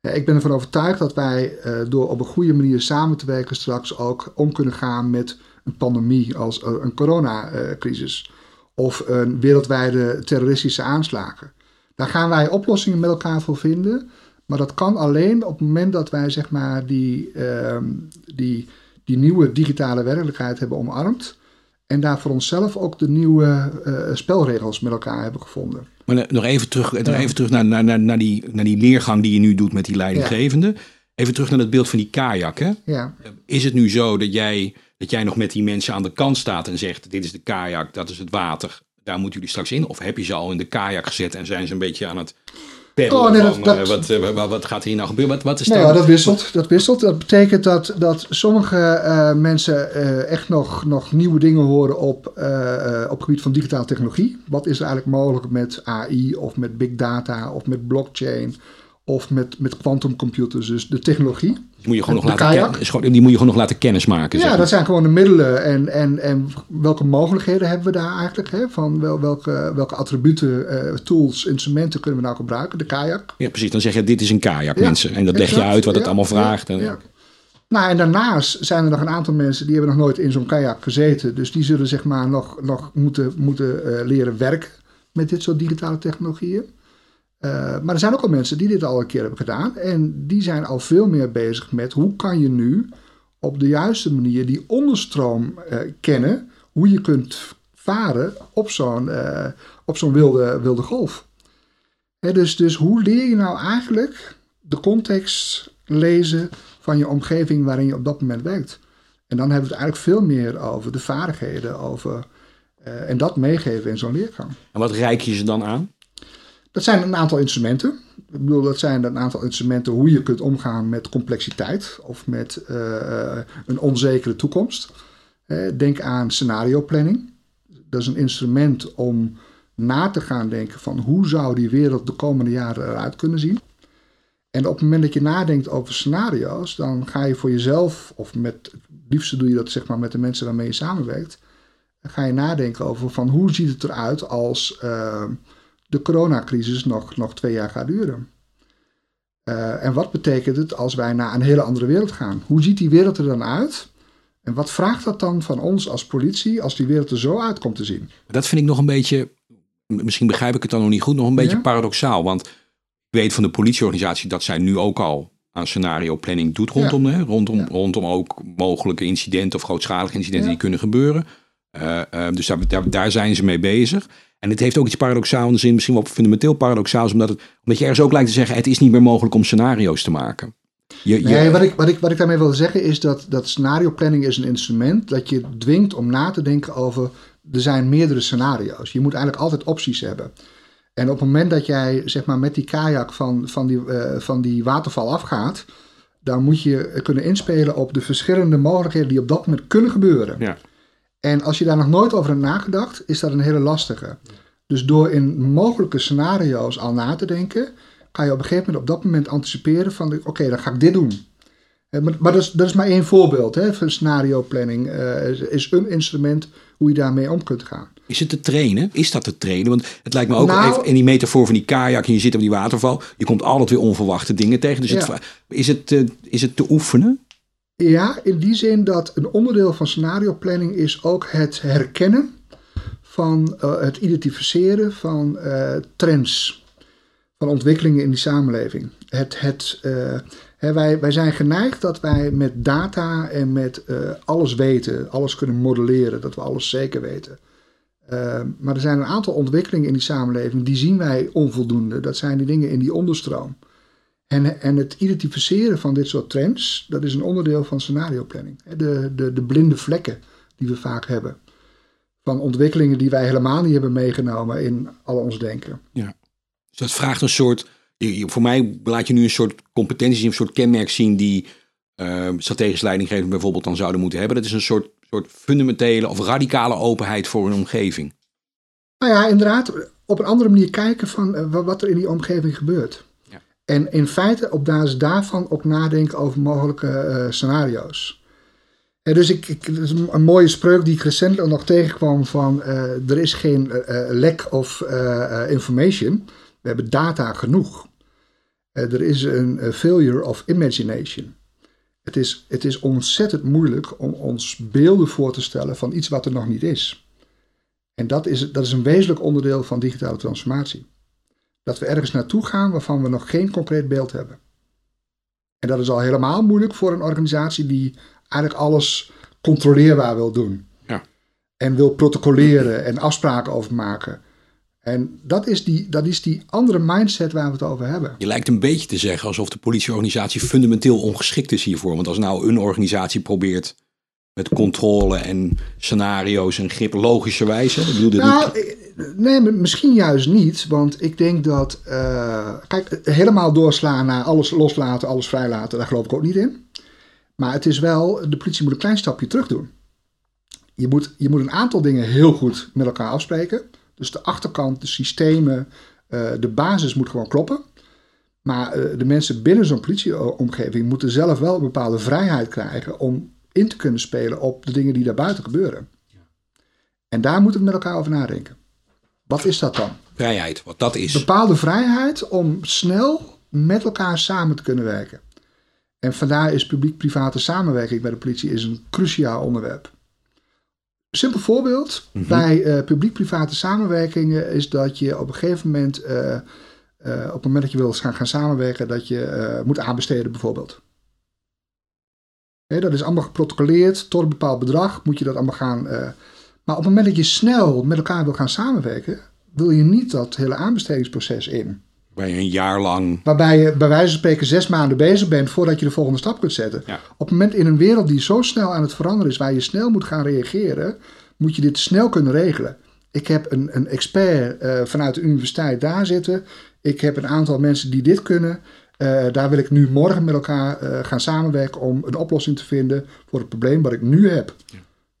Speaker 1: Ik ben ervan overtuigd dat wij eh, door op een goede manier samen te werken straks ook om kunnen gaan met een pandemie als eh, een coronacrisis. Of een wereldwijde terroristische aanslagen. Daar gaan wij oplossingen met elkaar voor vinden. Maar dat kan alleen op het moment dat wij zeg maar, die, ehm, die, die nieuwe digitale werkelijkheid hebben omarmd. En daar voor onszelf ook de nieuwe eh, spelregels met elkaar hebben gevonden.
Speaker 4: Maar eh, nog even terug, nog
Speaker 1: Ja.
Speaker 4: even terug naar, naar, naar, die, naar die leergang die je nu doet met die leidinggevende. Even terug naar het beeld van die kajak. Hè?
Speaker 1: Ja,
Speaker 4: Is het nu zo dat jij, dat jij nog met die mensen aan de kant staat en zegt: Dit is de kajak, dat is het water, daar moeten jullie straks in? Of heb je ze al in de kajak gezet en zijn ze een beetje aan het peddelen?
Speaker 1: Oh, nee, dat-
Speaker 4: van,
Speaker 1: dat-
Speaker 4: eh, wat, eh, wat, wat gaat hier nou gebeuren? Wat, wat is
Speaker 1: ja, dat wisselt. Dat wisselt. Dat betekent dat, dat sommige eh, mensen echt nog, nog nieuwe dingen horen op, eh, op het gebied van digitale technologie. Wat is er eigenlijk mogelijk met AI of met big data of met blockchain of met, met quantumcomputers, dus de technologie.
Speaker 4: Die moet je gewoon nog laten
Speaker 1: kajak?
Speaker 4: ken- is gewoon- die moet je gewoon nog laten kennismaken. zeg
Speaker 1: Ja,
Speaker 4: maar.
Speaker 1: dat zijn gewoon de middelen en, en, en welke mogelijkheden hebben we daar eigenlijk? Hè? Van wel, welke, welke attributen, eh, tools, instrumenten kunnen we nou gebruiken? De kajak.
Speaker 4: Ja, precies. Dan zeg je: Dit is een kajak,
Speaker 1: Ja,
Speaker 4: mensen. En dat leg je uit wat het
Speaker 1: Ja,
Speaker 4: allemaal vraagt.
Speaker 1: ja,
Speaker 4: en,
Speaker 1: ja. Nou, en daarnaast zijn er nog een aantal mensen die hebben nog nooit in zo'n kajak gezeten. Dus die zullen zeg maar nog, nog moeten, moeten eh, leren werken met dit soort digitale technologieën. Eh, maar er zijn ook al mensen die dit al een keer hebben gedaan. En die zijn al veel meer bezig met hoe kan je nu op de juiste manier die onderstroom eh, kennen. Hoe je kunt varen op zo'n eh, op zo'n wilde, wilde golf. Dus, dus hoe leer je nou eigenlijk de context lezen van je omgeving waarin je op dat moment werkt? En dan hebben we het eigenlijk veel meer over de vaardigheden over, en dat meegeven in zo'n leergang.
Speaker 4: en wat reik je ze dan aan?
Speaker 1: Dat zijn een aantal instrumenten. Ik bedoel, dat zijn een aantal instrumenten hoe je kunt omgaan met complexiteit of met eh, een onzekere toekomst. Denk aan scenario planning. Dat is een instrument om na te gaan denken van hoe zou die wereld de komende jaren eruit kunnen zien. En op het moment dat je nadenkt over scenario's, dan ga je voor jezelf, of met het liefste doe je dat zeg maar met de mensen waarmee je samenwerkt, ga je nadenken over van hoe ziet het eruit als eh, de coronacrisis nog, nog twee jaar gaat duren. Eh, en wat betekent het als wij naar een hele andere wereld gaan? Hoe ziet die wereld er dan uit? En wat vraagt dat dan van ons als politie als die wereld er zo uit komt te zien?
Speaker 4: Dat vind ik nog een beetje, misschien begrijp ik het dan nog niet goed, nog een beetje
Speaker 1: Ja.
Speaker 4: paradoxaal. Want ik weet van de politieorganisatie dat zij nu ook al aan scenario planning doet rondom, hè, rondom,
Speaker 1: Ja.
Speaker 4: rondom ook mogelijke incidenten of grootschalige incidenten die kunnen gebeuren. Eh, eh, dus daar, daar, daar zijn ze mee bezig. En het heeft ook iets paradoxaal in de zin, misschien wel fundamenteel paradoxaal, omdat, het, omdat je ergens ook lijkt te zeggen, het is niet meer mogelijk om scenario's te maken. Je, je-
Speaker 1: Nee, wat ik, wat, ik, wat ik daarmee wil zeggen is dat, dat scenario planning is een instrument dat je dwingt om na te denken over, er zijn meerdere scenario's. Je moet eigenlijk altijd opties hebben. En op het moment dat jij zeg maar, met die kajak van, van, die, eh, van die waterval afgaat, dan moet je kunnen inspelen op de verschillende mogelijkheden die op dat moment kunnen gebeuren.
Speaker 4: Ja.
Speaker 1: En als je daar nog nooit over hebt nagedacht, is dat een hele lastige. Dus door in mogelijke scenario's al na te denken, ga je op een gegeven moment op dat moment anticiperen van, oké, dan ga ik dit doen. Eh, Maar, maar dat, is, dat is maar één voorbeeld. Hè, van scenario planning eh, is, een instrument hoe je daarmee om kunt gaan.
Speaker 4: Is het te trainen? Is dat te trainen? Want het lijkt me ook
Speaker 1: Nou-
Speaker 4: even in die metafoor van die kajak en je zit op die waterval. Je komt altijd weer onverwachte dingen tegen. Dus het, is, het, is het te oefenen?
Speaker 1: Ja, in die zin dat een onderdeel van scenario planning is ook het herkennen van eh, het identificeren van eh, trends, van ontwikkelingen in die samenleving. Het, het, eh, hè, wij, wij zijn geneigd dat wij met data en met alles weten, alles kunnen modelleren, dat we alles zeker weten. Eh, maar er zijn een aantal ontwikkelingen in die samenleving, die zien wij onvoldoende. Dat zijn die dingen in die onderstroom. En, en het identificeren van dit soort trends, dat is een onderdeel van scenario planning. De, de, de blinde vlekken die we vaak hebben. Van ontwikkelingen die wij helemaal niet hebben meegenomen in al ons denken.
Speaker 4: Dus dat vraagt een soort, voor mij laat je nu een soort competenties, een soort kenmerk zien die eh, strategisch leidinggevenden bijvoorbeeld dan zouden moeten hebben. Dat is een soort, soort fundamentele of radicale openheid voor een omgeving.
Speaker 1: Nou ja, inderdaad, op een andere manier kijken van eh, wa- wat er in die omgeving gebeurt. En in feite op basis daarvan ook nadenken over mogelijke eh, scenario's. Eh, dus ik, ik, is een, mooie spreuk die ik recentelijk nog tegenkwam van eh, er is geen lack of information. We hebben data genoeg. Er is een failure of imagination. Het is, het is ontzettend moeilijk om ons beelden voor te stellen van iets wat er nog niet is. En dat is, dat is een wezenlijk onderdeel van digitale transformatie. Dat we ergens naartoe gaan waarvan we nog geen concreet beeld hebben. En dat is al helemaal moeilijk voor een organisatie die eigenlijk alles controleerbaar wil doen.
Speaker 4: Ja.
Speaker 1: En wil protocoleren en afspraken over maken. En dat is, die, dat is die andere mindset waar we het over hebben.
Speaker 4: Je lijkt een beetje te zeggen alsof de politieorganisatie fundamenteel ongeschikt is hiervoor. Want als nou een organisatie probeert met controle en scenario's en grip logische wijze. Ik bedoel dit.
Speaker 1: Nou, eh, nee, misschien juist niet. Want ik denk dat. eh, kijk, helemaal doorslaan naar alles loslaten, alles vrijlaten, daar geloof ik ook niet in. Maar het is wel. De politie moet een klein stapje terug doen. Je moet, je moet een aantal dingen heel goed met elkaar afspreken. Dus de achterkant, de systemen, eh, de basis moet gewoon kloppen. Maar eh, de mensen binnen zo'n politieomgeving moeten zelf wel een bepaalde vrijheid krijgen om in te kunnen spelen op de dingen die daarbuiten gebeuren. En daar moeten we met elkaar over nadenken. Wat is dat dan?
Speaker 4: Vrijheid, wat dat is.
Speaker 1: Bepaalde vrijheid om snel met elkaar samen te kunnen werken. En vandaar is publiek-private samenwerking bij de politie is een cruciaal onderwerp. Simpel voorbeeld bij eh, publiek-private samenwerkingen is dat je op een gegeven moment, eh, eh, op het moment dat je wil gaan, gaan samenwerken, dat je moet aanbesteden bijvoorbeeld. Dat is allemaal geprotocoleerd, tot een bepaald bedrag moet je dat allemaal gaan. eh, maar op het moment dat je snel met elkaar wil gaan samenwerken, wil je niet dat hele aanbestedingsproces in.
Speaker 4: Waar je een jaar lang.
Speaker 1: Waarbij je bij wijze van spreken zes maanden bezig bent voordat je de volgende stap kunt zetten.
Speaker 4: Ja.
Speaker 1: Op het moment in een wereld die zo snel aan het veranderen is, waar je snel moet gaan reageren, moet je dit snel kunnen regelen. Ik heb een, een expert eh, vanuit de universiteit daar zitten. Ik heb een aantal mensen die dit kunnen. Eh, daar wil ik nu morgen met elkaar eh, gaan samenwerken om een oplossing te vinden voor het probleem wat ik nu heb.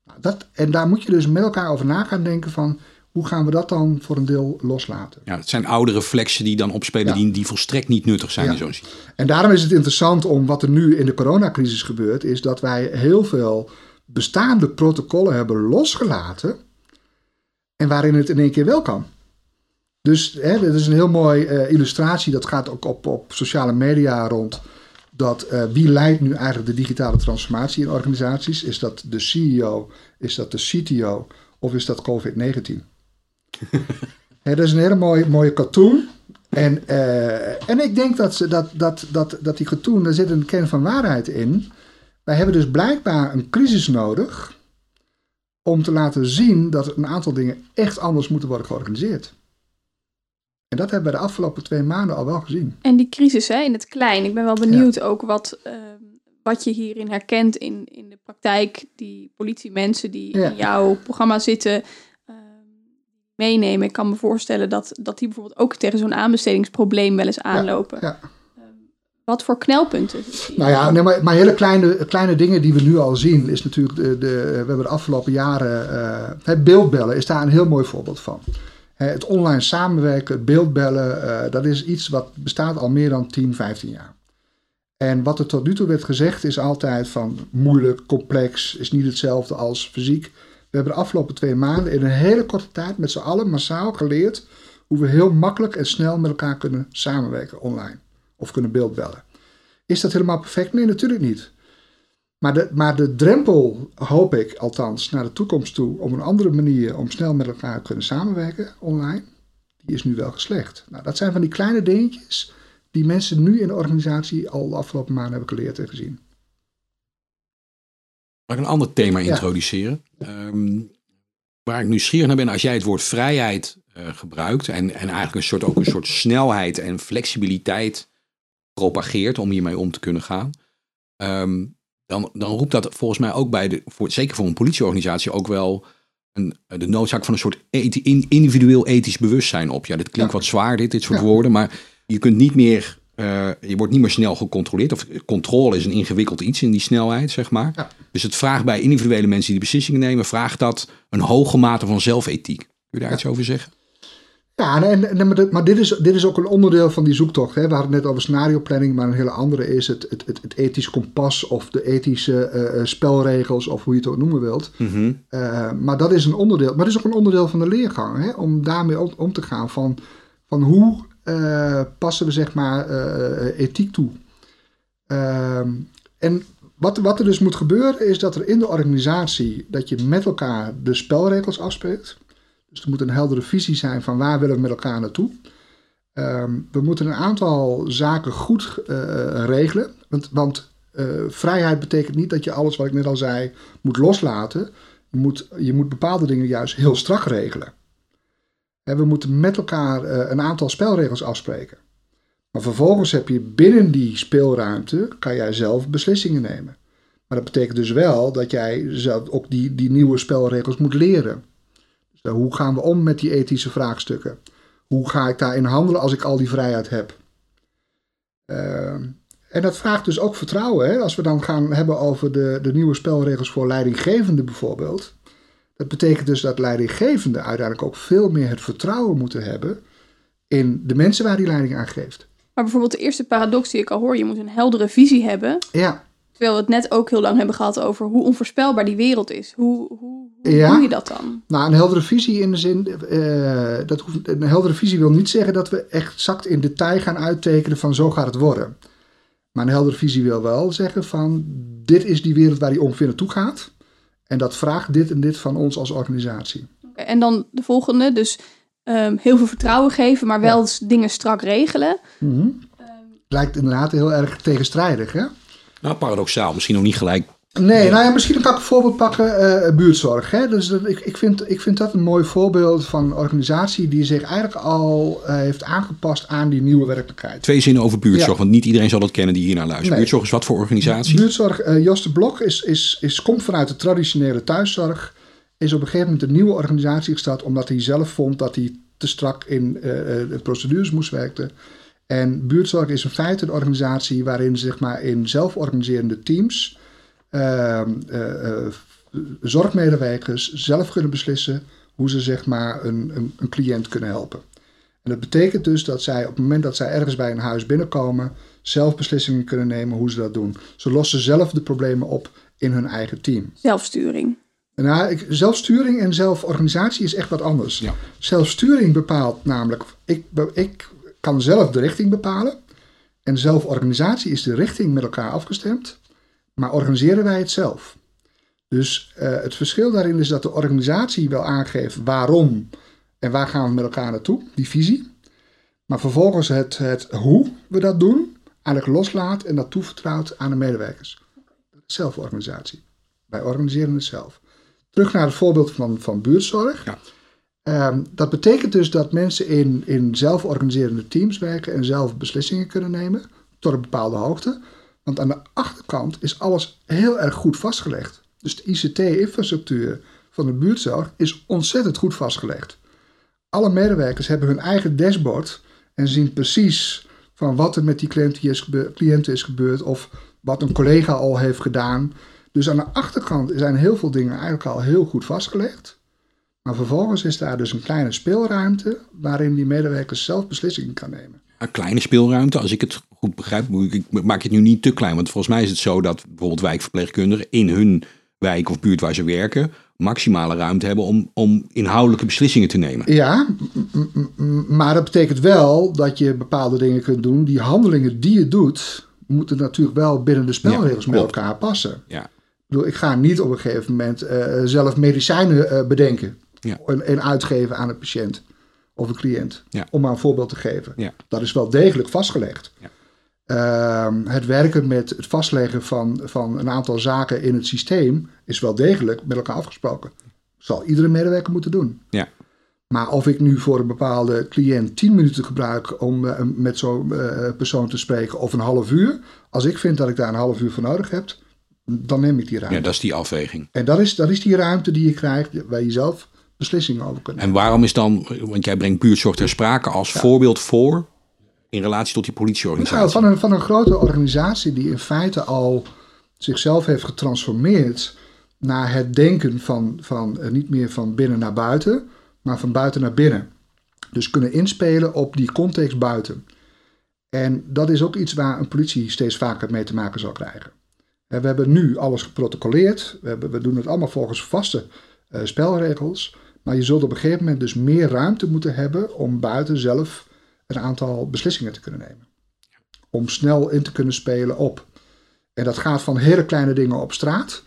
Speaker 1: Nou, dat, en daar moet je dus met elkaar over na gaan denken van hoe gaan we dat dan voor een deel loslaten.
Speaker 4: Ja, het zijn oude reflexen die dan opspelen,
Speaker 1: Ja.
Speaker 4: die, die volstrekt niet nuttig zijn
Speaker 1: Ja.
Speaker 4: in zo'n situatie.
Speaker 1: En daarom is het interessant om wat er nu in de coronacrisis gebeurt, is dat wij heel veel bestaande protocollen hebben losgelaten en waarin het in één keer wel kan. Dus hè, dit is een heel mooi eh, illustratie, dat gaat ook op, op sociale media rond. Dat eh, wie leidt nu eigenlijk de digitale transformatie in organisaties? Is dat de CEO? Is dat de CTO? Of is dat COVID-19? Hè, dat is een hele mooie, mooie cartoon. En, eh, en ik denk dat, ze, dat, dat, dat, dat die cartoon, daar zit een kern van waarheid in. Wij hebben dus blijkbaar een crisis nodig om te laten zien dat een aantal dingen echt anders moeten worden georganiseerd. En dat hebben we de afgelopen twee maanden al wel gezien.
Speaker 3: En die crisis hè, in het klein. Ik ben wel benieuwd ook wat, ehm, wat je hierin herkent in, in de praktijk. Die politiemensen die
Speaker 1: Ja.
Speaker 3: in jouw programma zitten ehm, meenemen. Ik kan me voorstellen dat, dat die bijvoorbeeld ook tegen zo'n aanbestedingsprobleem wel eens aanlopen.
Speaker 1: Ja.
Speaker 3: Wat voor knelpunten?
Speaker 1: Nou ja, nee, maar, maar hele kleine, kleine dingen die we nu al zien, is natuurlijk, de, de, we hebben de afgelopen jaren, eh, het beeldbellen is daar een heel mooi voorbeeld van. Hè, het online samenwerken, beeldbellen, eh, dat is iets wat bestaat al meer dan 10, 15 jaar. En wat er tot nu toe werd gezegd is altijd van moeilijk, complex, is niet hetzelfde als fysiek. We hebben de afgelopen twee maanden in een hele korte tijd met z'n allen massaal geleerd hoe we heel makkelijk en snel met elkaar kunnen samenwerken online. Of kunnen beeldbellen. Is dat helemaal perfect? Nee, natuurlijk niet. Maar de, maar de drempel, hoop ik althans, naar de toekomst toe, om een andere manier om snel met elkaar te kunnen samenwerken online, die is nu wel geslecht. Nou, dat zijn van die kleine dingetjes die mensen nu in de organisatie al de afgelopen maanden hebben geleerd en gezien.
Speaker 4: Mag ik een ander thema
Speaker 1: Ja.
Speaker 4: introduceren? Ehm, waar ik nieuwsgierig naar ben, als jij het woord vrijheid eh, gebruikt en, en eigenlijk een soort, ook een soort snelheid en flexibiliteit propageert om hiermee om te kunnen gaan, ehm, dan, dan roept dat volgens mij ook bij de, voor, zeker voor een politieorganisatie, ook wel een, de noodzaak van een soort ethi- individueel ethisch bewustzijn op. Ja, dit klinkt
Speaker 1: Ja.
Speaker 4: wat zwaar, dit, dit soort
Speaker 1: Ja.
Speaker 4: woorden, maar je kunt niet meer, eh, je wordt niet meer snel gecontroleerd. Of controle is een ingewikkeld iets in die snelheid, zeg maar.
Speaker 1: Ja.
Speaker 4: Dus het vraagt bij individuele mensen die beslissingen nemen, vraagt dat een hoge mate van zelfethiek. Kun je daar iets over zeggen?
Speaker 1: Ja, en, en, maar dit- is, dit is ook een onderdeel van die zoektocht. Hè. We hadden het net over scenario planning, maar een hele andere is het, het, het, het ethisch kompas of de ethische eh, eh, spelregels of hoe je het ook noemen wilt.
Speaker 4: Mhm.
Speaker 1: Eh, maar dat is een onderdeel. Maar dat is ook een onderdeel van de leergang. Hè, om daarmee om, om te gaan van, van hoe passen we zeg maar ethiek toe. Ehm, en wat, wat er dus moet gebeuren is dat er in de organisatie dat je met elkaar de spelregels afspreekt. Dus er moet een heldere visie zijn van waar willen we met elkaar naartoe. Ehm, we moeten een aantal zaken goed eh, regelen. Want, want eh, vrijheid betekent niet dat je alles wat ik net al zei moet loslaten. Je moet, je moet bepaalde dingen juist heel strak regelen. En we moeten met elkaar eh, een aantal spelregels afspreken. Maar vervolgens heb je binnen die speelruimte, kan jij zelf beslissingen nemen. Maar dat betekent dus wel dat jij zelf ook die, die nieuwe spelregels moet leren. Eh, hoe gaan we om met die ethische vraagstukken? Hoe ga ik daarin handelen als ik al die vrijheid heb? Ehm, en dat vraagt dus ook vertrouwen. Hè? Als we dan gaan hebben over de, de nieuwe spelregels voor leidinggevenden bijvoorbeeld. Dat betekent dus dat leidinggevenden uiteindelijk ook veel meer het vertrouwen moeten hebben in de mensen waar die leiding aan geeft.
Speaker 3: Maar bijvoorbeeld de eerste paradox die ik al hoor, je moet een heldere visie hebben.
Speaker 1: Ja,
Speaker 3: Terwijl we het net ook heel lang hebben gehad over hoe onvoorspelbaar die wereld is. Hoe, hoe, hoe
Speaker 1: Ja.
Speaker 3: doe je dat dan?
Speaker 1: nou een heldere visie in de zin, eh, dat hoeft, een heldere visie wil niet zeggen dat we exact in detail gaan uittekenen van zo gaat het worden. Maar een heldere visie wil wel zeggen van dit is die wereld waar die ongeveer naartoe gaat. En dat vraagt dit en dit van ons als organisatie.
Speaker 3: En dan de volgende, dus ehm, heel veel vertrouwen geven, maar wel dingen strak regelen.
Speaker 1: Mhm. Lijkt inderdaad heel erg tegenstrijdig, hè?
Speaker 4: Nou, paradoxaal, misschien nog niet gelijk.
Speaker 1: Nee, nou ja, misschien kan ik een voorbeeld pakken, eh, buurtzorg. Hè? Dus dat, ik, ik, vind, ik vind dat een mooi voorbeeld van een organisatie die zich eigenlijk al eh, heeft aangepast aan die nieuwe werkelijkheid.
Speaker 4: Twee zinnen over buurtzorg,
Speaker 1: Ja.
Speaker 4: want niet iedereen zal dat kennen die hier naar luistert.
Speaker 1: Nee.
Speaker 4: Buurtzorg is wat voor organisatie?
Speaker 1: Buurtzorg, eh Jos de Blok, is, is, is, komt vanuit de traditionele thuiszorg. Is op een gegeven moment een nieuwe organisatie gestart, omdat hij zelf vond dat hij te strak in de procedures moest werken. En buurtzorg is in feite een organisatie waarin zeg maar, in zelforganiserende teams ehm, eh, eh, zorgmedewerkers zelf kunnen beslissen hoe ze zeg maar, een, een, een cliënt kunnen helpen. En dat betekent dus dat zij op het moment dat zij ergens bij een huis binnenkomen, zelf beslissingen kunnen nemen hoe ze dat doen. Ze lossen zelf de problemen op in hun eigen team.
Speaker 3: Zelfsturing.
Speaker 1: Nou, ik, zelfsturing en zelforganisatie is echt wat anders.
Speaker 4: Ja.
Speaker 1: Zelfsturing bepaalt namelijk, ik, ik kan zelf de richting bepalen. En zelforganisatie is de richting met elkaar afgestemd. Maar organiseren wij het zelf? Dus eh, het verschil daarin is dat de organisatie wel aangeeft waarom en waar gaan we met elkaar naartoe, die visie. Maar vervolgens het, het hoe we dat doen, eigenlijk loslaat en dat toevertrouwt aan de medewerkers. Zelforganisatie. Wij organiseren het zelf. Terug naar het voorbeeld van, van buurtzorg.
Speaker 4: Ja.
Speaker 1: Ehm, dat betekent dus dat mensen in, in zelforganiserende teams werken en zelf beslissingen kunnen nemen tot een bepaalde hoogte. Want aan de achterkant is alles heel erg goed vastgelegd. Dus de ICT-infrastructuur van de buurtzorg is ontzettend goed vastgelegd. Alle medewerkers hebben hun eigen dashboard en zien precies van wat er met die cliënten is, cliënten is gebeurd of wat een collega al heeft gedaan. Dus aan de achterkant zijn heel veel dingen eigenlijk al heel goed vastgelegd. Maar vervolgens is daar dus een kleine speelruimte waarin die medewerkers zelf beslissingen kan nemen.
Speaker 4: Een kleine speelruimte, als ik het goed begrijp, ik, maak het nu niet te klein. Want volgens mij is het zo dat bijvoorbeeld wijkverpleegkundigen in hun wijk of buurt waar ze werken, maximale ruimte hebben om, om inhoudelijke beslissingen te nemen.
Speaker 1: Ja, maar dat betekent wel dat je bepaalde dingen kunt doen. Die handelingen die je doet, moeten natuurlijk wel binnen de spelregels
Speaker 4: Ja,
Speaker 1: met elkaar passen.
Speaker 4: Ja,
Speaker 1: Ik bedoel, ik ga niet op een gegeven moment eh, zelf medicijnen eh, bedenken
Speaker 4: Ja.
Speaker 1: en, en uitgeven aan een patiënt of een cliënt.
Speaker 4: Ja.
Speaker 1: Om maar een voorbeeld te geven.
Speaker 4: Ja.
Speaker 1: Dat is wel degelijk vastgelegd.
Speaker 4: Ja.
Speaker 1: Ehm, het werken met het vastleggen van, van een aantal zaken in het systeem is wel degelijk met elkaar afgesproken. Zal iedere medewerker moeten doen.
Speaker 4: ja,
Speaker 1: Maar of ik nu voor een bepaalde cliënt 10 minuten gebruik om eh, met zo'n eh, persoon te spreken of een half uur. Als ik vind dat ik daar een half uur voor nodig heb, dan neem ik die ruimte.
Speaker 4: Ja, dat is die afweging.
Speaker 1: En dat is, dat is die ruimte die je krijgt waar je zelf beslissingen over kunt
Speaker 4: En waarom is dan, want jij brengt buurtzorg ter sprake als voorbeeld voor in relatie tot die
Speaker 1: Nou,
Speaker 4: politieorganisatie.
Speaker 1: van, een, van een grote organisatie die in feite al zichzelf heeft getransformeerd naar het denken van, van eh, niet meer van binnen naar buiten, maar van buiten naar binnen. Dus kunnen inspelen op die context buiten. En dat is ook iets waar een politie steeds vaker mee te maken zal krijgen. Eh, We hebben nu alles geprotocoleerd. We, hebben, we doen het allemaal volgens vaste eh, spelregels. Maar je zult op een gegeven moment dus meer ruimte moeten hebben om buiten zelf een aantal beslissingen te kunnen nemen. Om snel in te kunnen spelen op. En dat gaat van hele kleine dingen op straat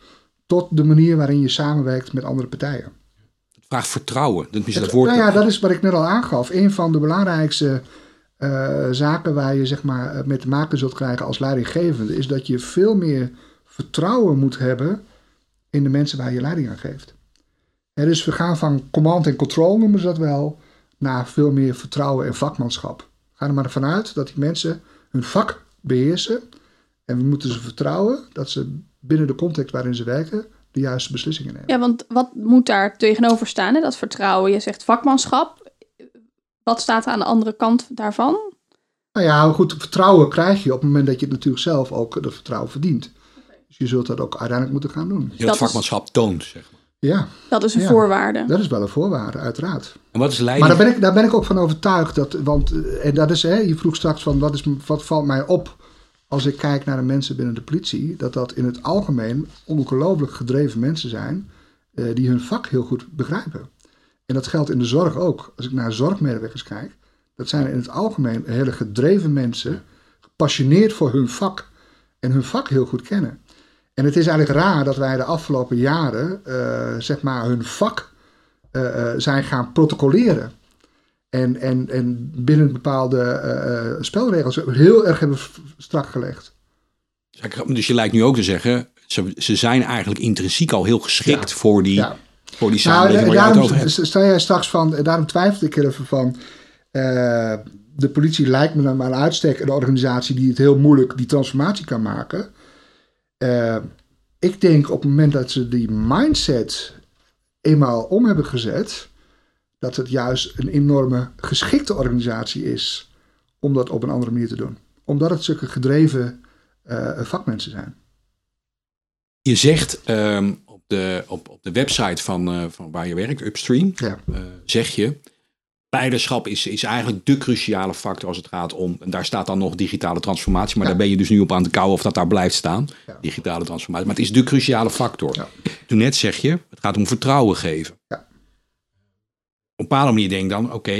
Speaker 1: tot de manier waarin je samenwerkt met andere partijen.
Speaker 4: Het vraagt vertrouwen. Dat is dat
Speaker 1: Het-
Speaker 4: woord.
Speaker 1: nou ja, dat is wat ik net al aangaf. Een van de belangrijkste eh, zaken waar je zeg maar, mee te maken zult krijgen als leidinggevende, is dat je veel meer vertrouwen moet hebben in de mensen waar je leiding aan geeft. Dus we gaan van command en control, noemen ze dat wel, naar veel meer vertrouwen en vakmanschap. Ga er maar vanuit dat die mensen hun vak beheersen. En we moeten ze vertrouwen dat ze binnen de context waarin ze werken de juiste beslissingen nemen.
Speaker 3: Ja, want wat moet daar tegenover staan? Hè? Dat vertrouwen. Je zegt vakmanschap. Wat staat er aan de andere kant daarvan?
Speaker 1: Nou ja, goed, vertrouwen krijg je op het moment dat je het natuurlijk zelf ook dat vertrouwen verdient. Dus je zult dat ook uiteindelijk moeten gaan doen.
Speaker 4: Je
Speaker 3: dat
Speaker 4: vakmanschap toont. Zeg maar.
Speaker 1: Ja,
Speaker 3: Dat is een
Speaker 1: Ja.
Speaker 3: voorwaarde.
Speaker 1: dat is wel een voorwaarde, uiteraard.
Speaker 4: En wat is
Speaker 1: Maar
Speaker 4: leiding?
Speaker 1: daar ben ik, daar ben ik ook van overtuigd. Dat, want, eh, en dat is, hè, je vroeg straks van wat, is, wat valt mij op als ik kijk naar de mensen binnen de politie. Dat dat in het algemeen ongelooflijk gedreven mensen zijn eh, die hun vak heel goed begrijpen. En dat geldt in de zorg ook. Als ik naar zorgmedewerkers kijk, dat zijn in het algemeen hele gedreven mensen, gepassioneerd voor hun vak en hun vak heel goed kennen. En het is eigenlijk raar dat wij de afgelopen jaren, eh, zeg maar, hun vak eh, eh, zijn gaan protocoleren. En, en, en binnen bepaalde spelregels heel erg hebben strak gelegd.
Speaker 4: Dus je lijkt nu ook te zeggen, ze, ze zijn eigenlijk intrinsiek al heel geschikt voor die,
Speaker 1: Ja.
Speaker 4: voor die
Speaker 1: Nou,
Speaker 4: samenleving
Speaker 1: daarom sta jij straks van, daarom twijfelde ik er even van. de politie lijkt me dan maar een uitstek een organisatie die het heel moeilijk die transformatie kan maken. Eh, ik denk op het moment dat ze die mindset eenmaal om hebben gezet, dat het juist een enorme geschikte organisatie is om dat op een andere manier te doen. Omdat het zulke gedreven eh, vakmensen zijn.
Speaker 4: Je zegt ehm, op, de, op, op de website van, eh, van waar je werkt, Upstream,
Speaker 1: Ja.
Speaker 4: zeg je, leiderschap is, is eigenlijk de cruciale factor als het gaat om, en daar staat dan nog digitale transformatie, maar
Speaker 1: Ja.
Speaker 4: daar ben je dus nu op aan te kouwen of dat daar blijft staan,
Speaker 1: Ja.
Speaker 4: digitale transformatie. Maar het is de cruciale factor.
Speaker 1: Ja.
Speaker 4: Toen net zeg je, het gaat om vertrouwen geven.
Speaker 1: Ja.
Speaker 4: Op een bepaalde manier denk ik dan, oké,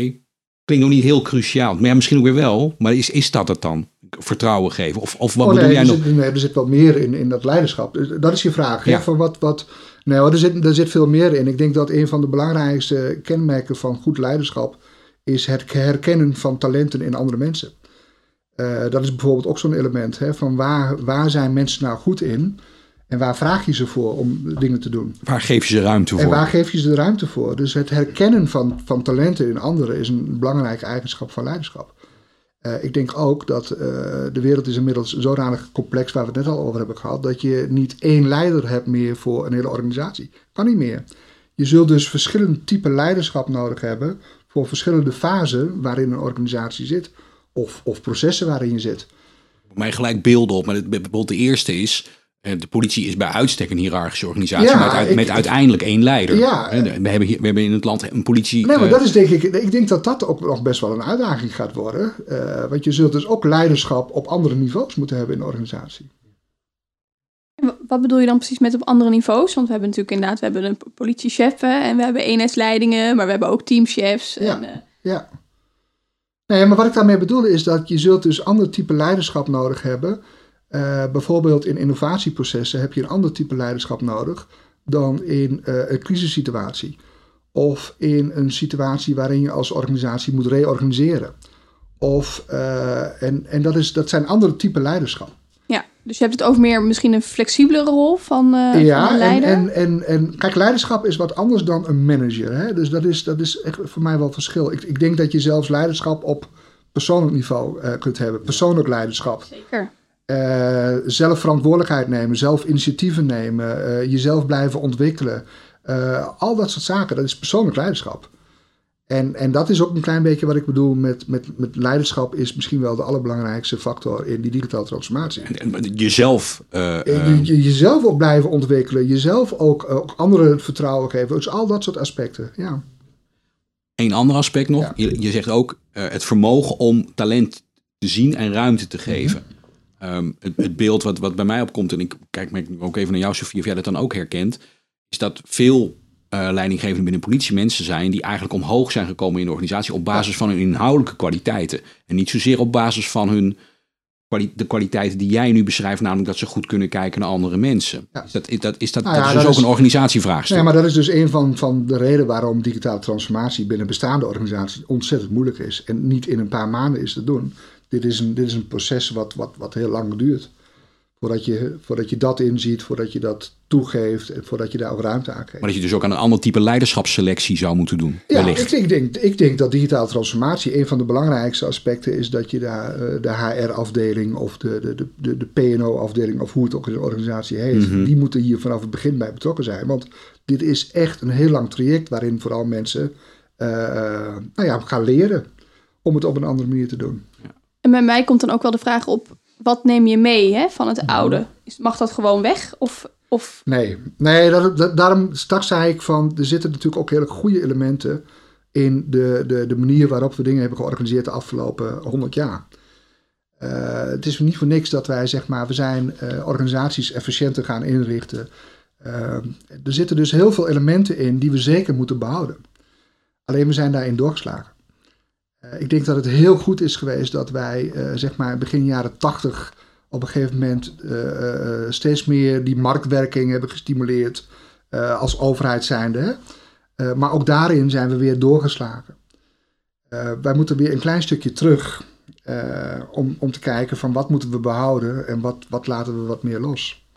Speaker 4: klinkt nog niet heel cruciaal. Maar ja, misschien ook weer wel, maar is, is dat het dan? Vertrouwen geven? Of, of wat
Speaker 1: Oh,
Speaker 4: bedoel jij
Speaker 1: er
Speaker 4: nog?
Speaker 1: Zit, nee, er zit wel meer in, in dat leiderschap. Dus Dat is je vraag. hè,
Speaker 4: Ja.
Speaker 1: Van wat, wat, nee, hoor, er, zit, er zit veel meer in. Ik denk dat een van de belangrijkste kenmerken van goed leiderschap is het herkennen van talenten in andere mensen. Eh, dat is bijvoorbeeld ook zo'n element. Hè, van waar, waar zijn mensen nou goed in? En waar vraag je ze voor om dingen te doen?
Speaker 4: Waar geef je ze ruimte voor?
Speaker 1: En waar geef je ze de ruimte voor? Dus het herkennen van, van talenten in anderen is een belangrijke eigenschap van leiderschap. Eh, ik denk ook dat eh, de wereld is inmiddels zodanig complex, waar we het net al over hebben gehad, dat je niet één leider hebt meer voor een hele organisatie. Kan niet meer. Je zult dus verschillende typen leiderschap nodig hebben voor verschillende fasen waarin een organisatie zit. Of, of processen waarin je zit.
Speaker 4: Voor mij gelijk beelden op. Maar het, bijvoorbeeld de eerste is, de politie is bij uitstek een hiërarchische organisatie
Speaker 1: Ja,
Speaker 4: met, uit-
Speaker 1: ik-
Speaker 4: met uiteindelijk één leider.
Speaker 1: Ja.
Speaker 4: Hè, de- we, hebben hier, we hebben in het land een politie...
Speaker 1: Nee, maar
Speaker 4: eh,
Speaker 1: dat is denk ik, ik denk dat dat ook nog best wel een uitdaging gaat worden. Eh, want je zult dus ook leiderschap op andere niveaus moeten hebben in de organisatie.
Speaker 3: Wat bedoel je dan precies met op andere niveaus? Want we hebben natuurlijk inderdaad, we hebben een politiechef en we hebben eenheidsleidingen, maar we hebben ook teamchefs.
Speaker 1: Ja.
Speaker 3: En, eh,
Speaker 1: Ja. Nee, maar wat ik daarmee bedoel is dat je zult dus ander type leiderschap nodig hebben. Eh, bijvoorbeeld in innovatieprocessen heb je een ander type leiderschap nodig dan in eh, een crisissituatie. Of in een situatie waarin je als organisatie moet reorganiseren. Of, eh, en en dat, is, dat zijn andere type leiderschap.
Speaker 3: ja, dus je hebt het over meer misschien een flexibelere rol van, van
Speaker 1: ja,
Speaker 3: een
Speaker 1: en,
Speaker 3: leider.
Speaker 1: en, en, en kijk, leiderschap is wat anders dan een manager. Hè? Dus dat is, dat is echt voor mij wel verschil. Ik, ik denk dat je zelfs leiderschap op persoonlijk niveau kunt hebben. Persoonlijk leiderschap.
Speaker 3: Zeker.
Speaker 1: Eh, zelf verantwoordelijkheid nemen, zelf initiatieven nemen, eh, jezelf blijven ontwikkelen. Eh, al dat soort zaken, dat is persoonlijk leiderschap. En, en dat is ook een klein beetje wat ik bedoel met, met, met leiderschap, is misschien wel de allerbelangrijkste factor in die digitale transformatie.
Speaker 4: En- en Jezelf.
Speaker 1: je, je- jezelf ook blijven ontwikkelen, jezelf ook, ook anderen vertrouwen geven. Dus al dat soort aspecten, ja.
Speaker 4: Een ander aspect nog.
Speaker 1: Ja.
Speaker 4: Je, je zegt ook het vermogen om talent te zien en ruimte
Speaker 1: Mhm.
Speaker 4: te geven. Ehm, het, het beeld wat, wat bij mij opkomt, en ik kijk me ook even naar jou, Sofie, of jij dat dan ook herkent, is dat veel eh leidinggevenden binnen politie mensen zijn die eigenlijk omhoog zijn gekomen in de organisatie op basis van hun inhoudelijke kwaliteiten. En niet zozeer op basis van hun kwali- de kwaliteiten die jij nu beschrijft, namelijk dat ze goed kunnen kijken naar andere mensen.
Speaker 1: Ja.
Speaker 4: Is dat, is dat, is dat,
Speaker 1: Nou
Speaker 4: dat
Speaker 1: ja,
Speaker 4: is dus
Speaker 1: dat
Speaker 4: ook
Speaker 1: is-
Speaker 4: een organisatievraagstuk.
Speaker 1: Nee, maar dat is dus een van, van de redenen waarom digitale transformatie binnen bestaande organisaties ontzettend moeilijk is. En niet in een paar maanden is te doen. Dit is een, dit is een proces wat, wat, wat heel lang duurt. Voordat je, voordat je dat inziet, voordat je dat toegeeft en voordat je daar ook ruimte aan geeft.
Speaker 4: Maar dat je dus ook aan een ander type leiderschapsselectie zou moeten doen.
Speaker 1: Ja, ik, ik, denk, ik denk dat digitale transformatie een van de belangrijkste aspecten is dat je daar eh, de HR-afdeling of de, de, de, de, de PNO-afdeling of hoe het ook in de organisatie heet,
Speaker 4: Mhm.
Speaker 1: die moeten hier vanaf het begin bij betrokken zijn. Want dit is echt een heel lang traject waarin vooral mensen eh, nou ja, gaan leren om het op een andere manier te doen.
Speaker 3: En bij mij komt dan ook wel de vraag op, wat neem je mee hè, van het oude? Is, mag dat gewoon weg? Of, of
Speaker 1: Nee, nee dat, dat- daarom straks zei ik van, er zitten natuurlijk ook hele goede elementen in de, de, de manier waarop we dingen hebben georganiseerd de afgelopen 100 jaar. Eh, het is niet voor niks dat wij zeg maar, we zijn eh, organisaties efficiënter gaan inrichten. Eh, er zitten dus heel veel elementen in die we zeker moeten behouden. Alleen we zijn daarin doorgeslagen. Eh, ik denk dat het heel goed is geweest dat wij eh, zeg maar begin jaren 80 op een gegeven moment eh, steeds meer die marktwerking hebben gestimuleerd als overheid zijnde. Hè? Maar ook daarin zijn we weer doorgeslagen. Wij moeten weer een klein stukje terug om, om te kijken van wat moeten we behouden en wat, wat laten we wat meer los.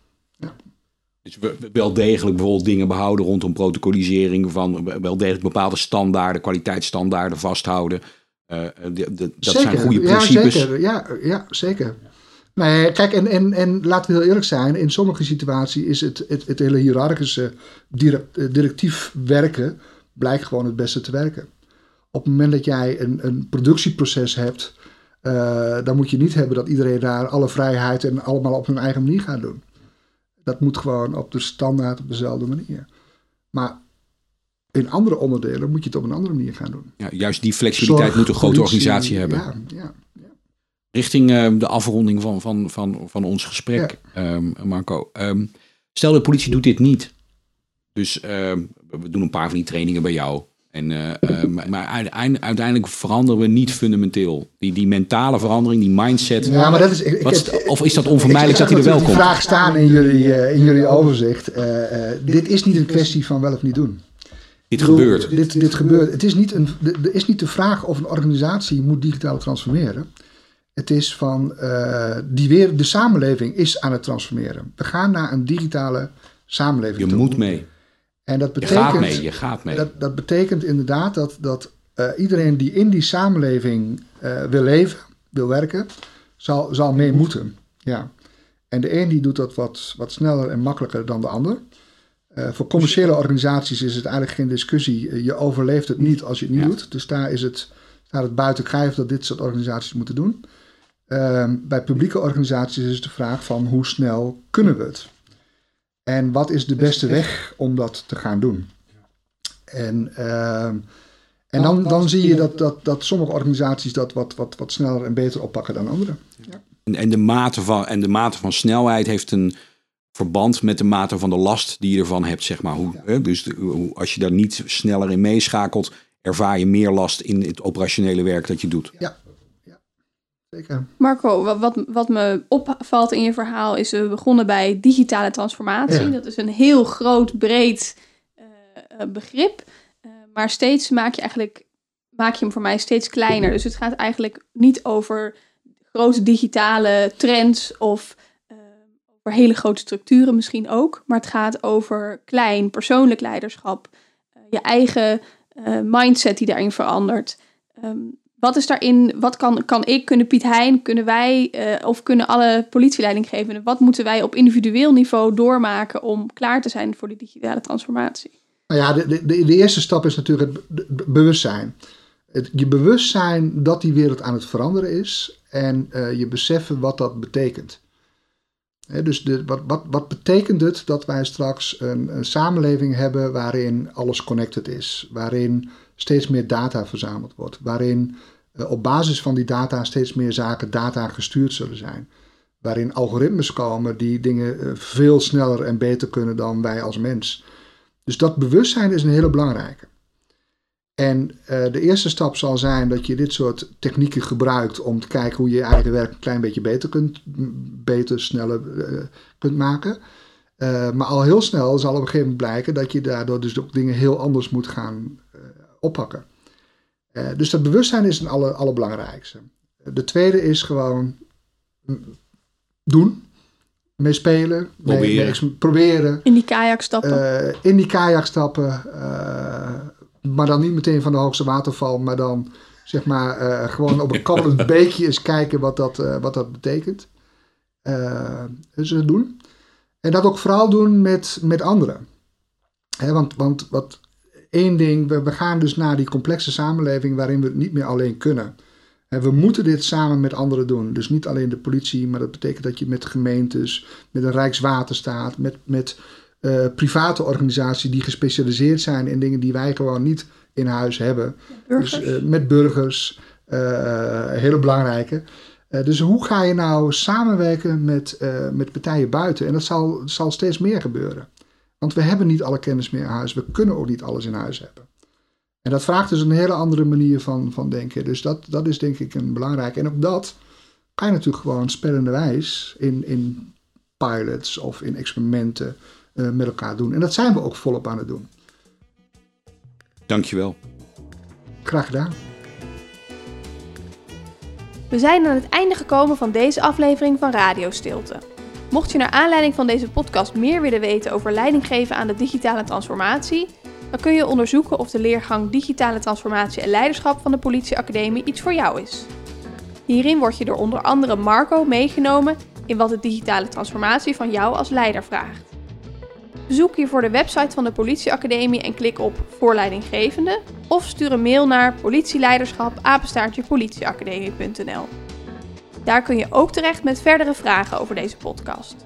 Speaker 4: Dus we- we wel degelijk bijvoorbeeld dingen behouden rondom protocolisering van wel degelijk bepaalde standaarden, kwaliteitsstandaarden vasthouden. Eh, eh, de- de- dat zijn goede principes.
Speaker 1: Ja, zeker. Ja, ja, zeker. Nee, kijk, en, en, en laten we heel eerlijk zijn, in sommige situaties is het, het, het hele hiërarchische direct, eh, directief werken blijkt gewoon het beste te werken. Op het moment dat jij een, een productieproces hebt, dan moet je niet hebben dat iedereen daar alle vrijheid en allemaal op hun eigen manier gaat doen. Dat moet gewoon op de standaard op dezelfde manier. Maar in andere onderdelen moet je het op een andere manier gaan doen.
Speaker 4: Ja, juist die flexibiliteit
Speaker 1: Zorg,
Speaker 4: moet een grote
Speaker 1: politie,
Speaker 4: organisatie hebben.
Speaker 1: Ja, ja.
Speaker 4: Richting eh, de afronding van, van, van, van ons gesprek, ehm, Marco. Ehm, stel de politie doet dit niet. Dus ehm, we doen een paar van die trainingen bij jou. En, eh, eh, maar uiteindelijk, veranderen we niet fundamenteel. Die, die mentale verandering, die mindset.
Speaker 1: Ja, maar dat is. Ik,
Speaker 4: Wat
Speaker 1: ik
Speaker 4: of is dat
Speaker 1: ik-
Speaker 4: onvermijdelijk
Speaker 1: ik
Speaker 4: dat hij er wel komt?
Speaker 1: Die vraag staan in jullie, eh, in jullie overzicht. Eh, eh, dit is niet een kwestie van wel of niet doen.
Speaker 4: Dit
Speaker 1: bedoel,
Speaker 4: gebeurt.
Speaker 1: Dit, dit gebeurt. Het is niet een, de- er is niet de vraag of een organisatie moet digitaal transformeren. Het is van eh, die weer, de samenleving is aan het transformeren. We gaan naar een digitale samenleving.
Speaker 4: Je
Speaker 1: toe.
Speaker 4: moet mee.
Speaker 1: En dat
Speaker 4: Je
Speaker 1: betekent,
Speaker 4: gaat mee. Je gaat mee.
Speaker 1: dat, dat betekent inderdaad dat, dat eh, iedereen die in die samenleving eh, wil leven, wil werken, zal, zal mee moeten. Ja. En de een die doet dat wat, wat sneller en makkelijker dan de ander. Eh, voor commerciële organisaties is het eigenlijk geen discussie. Eh, Je overleeft het niet als je het niet
Speaker 4: Ja.
Speaker 1: doet. Dus daar is het, staat het buiten kijf dat dit soort organisaties moeten doen. Ehm, bij publieke organisaties is de vraag van hoe snel kunnen we het? En wat is de beste weg om dat te gaan doen? En, ehm, en dan, dan zie je dat, dat, dat sommige organisaties dat wat, wat, wat sneller en beter oppakken dan anderen.
Speaker 4: En, en, de mate van, en de mate van snelheid heeft een verband met de mate van de last die je ervan hebt, zeg maar. Hoe, hè, dus de- hoe, als je daar niet sneller in meeschakelt, ervaar je meer last in het operationele werk dat je doet.
Speaker 1: Ja, ja zeker.
Speaker 3: Marco, wat, wat, wat me opvalt in je verhaal is, we begonnen bij digitale transformatie.
Speaker 1: Ja.
Speaker 3: Dat is een heel groot, breed eh, eh, begrip. Eh, maar steeds maak je eigenlijk, maak je hem voor mij steeds kleiner. Dus het gaat eigenlijk niet over grote digitale trends of over hele grote structuren misschien ook. Maar het gaat over klein persoonlijk leiderschap. eh, je eigen eh, mindset die daarin verandert. Ehm, wat is daarin, wat kan, kan ik, kunnen Piet Hein, kunnen wij eh, of kunnen alle politieleidinggevenden, wat moeten wij op individueel niveau doormaken om klaar te zijn voor die digitale transformatie?
Speaker 1: Nou ja, de, de, de eerste stap is natuurlijk het bewustzijn. Het, je bewustzijn dat die wereld aan het veranderen is en je beseffen wat dat betekent. Dus wat, wat, wat betekent het dat wij straks een, een, samenleving hebben waarin alles connected is, waarin steeds meer data verzameld wordt, waarin uh, op basis van die data steeds meer zaken data gestuurd zullen zijn, waarin algoritmes komen die dingen uh, veel sneller en beter kunnen dan wij als mens. Dus dat bewustzijn is een hele belangrijke. En uh, de eerste stap zal zijn dat je dit soort technieken gebruikt om te kijken hoe je je eigen werk een klein beetje beter kunt, beter, sneller uh, kunt maken. Uh, maar al heel snel zal op een gegeven moment blijken dat je daardoor dus ook dingen heel anders moet gaan oppakken. dus dat bewustzijn is een alle, allerbelangrijkste. De tweede is gewoon doen mee spelen,
Speaker 4: proberen.
Speaker 1: Mee, mee, proberen.
Speaker 3: In die kajak stappen.
Speaker 1: in die kajak stappen maar dan niet meteen van de hoogste waterval, maar dan zeg maar uh, gewoon op een kabbelend beekje eens kijken wat dat, uh, wat dat betekent. Uh, dus dat doen. En dat ook vooral doen met, met anderen. Hè, want, want wat één ding, we, we gaan dus naar die complexe samenleving waarin we het niet meer alleen kunnen. En we moeten dit samen met anderen doen. Dus niet alleen de politie, maar dat betekent dat je met gemeentes, met een Rijkswaterstaat, met, met uh, private organisaties die gespecialiseerd zijn in dingen die wij gewoon niet in huis hebben.
Speaker 3: Burgers.
Speaker 1: Dus uh, met burgers, uh, hele belangrijke. dus hoe ga je nou samenwerken met, met partijen buiten? En dat zal, zal steeds meer gebeuren. Want we hebben niet alle kennis meer in huis. We kunnen ook niet alles in huis hebben. En dat vraagt dus een hele andere manier van, van denken. Dus dat, dat is denk ik een belangrijke. En ook dat kan je natuurlijk gewoon spellende wijs in, in pilots of in experimenten uh, met elkaar doen. En dat zijn we ook volop aan het doen.
Speaker 4: Dankjewel.
Speaker 1: Graag gedaan.
Speaker 3: We zijn aan het einde gekomen van deze aflevering van Radio Stilte. Mocht je naar aanleiding van deze podcast meer willen weten over leidinggeven aan de digitale transformatie, dan kun je onderzoeken of de leergang Digitale Transformatie en Leiderschap van de Politieacademie iets voor jou is. Hierin word je door onder andere Marco meegenomen in wat de digitale transformatie van jou als leider vraagt. Zoek hiervoor de website van de politieacademie en klik op voorleidinggevende of stuur een mail naar politieleiderschap@politieacademie.nl. Daar kun je ook terecht met verdere vragen over deze podcast.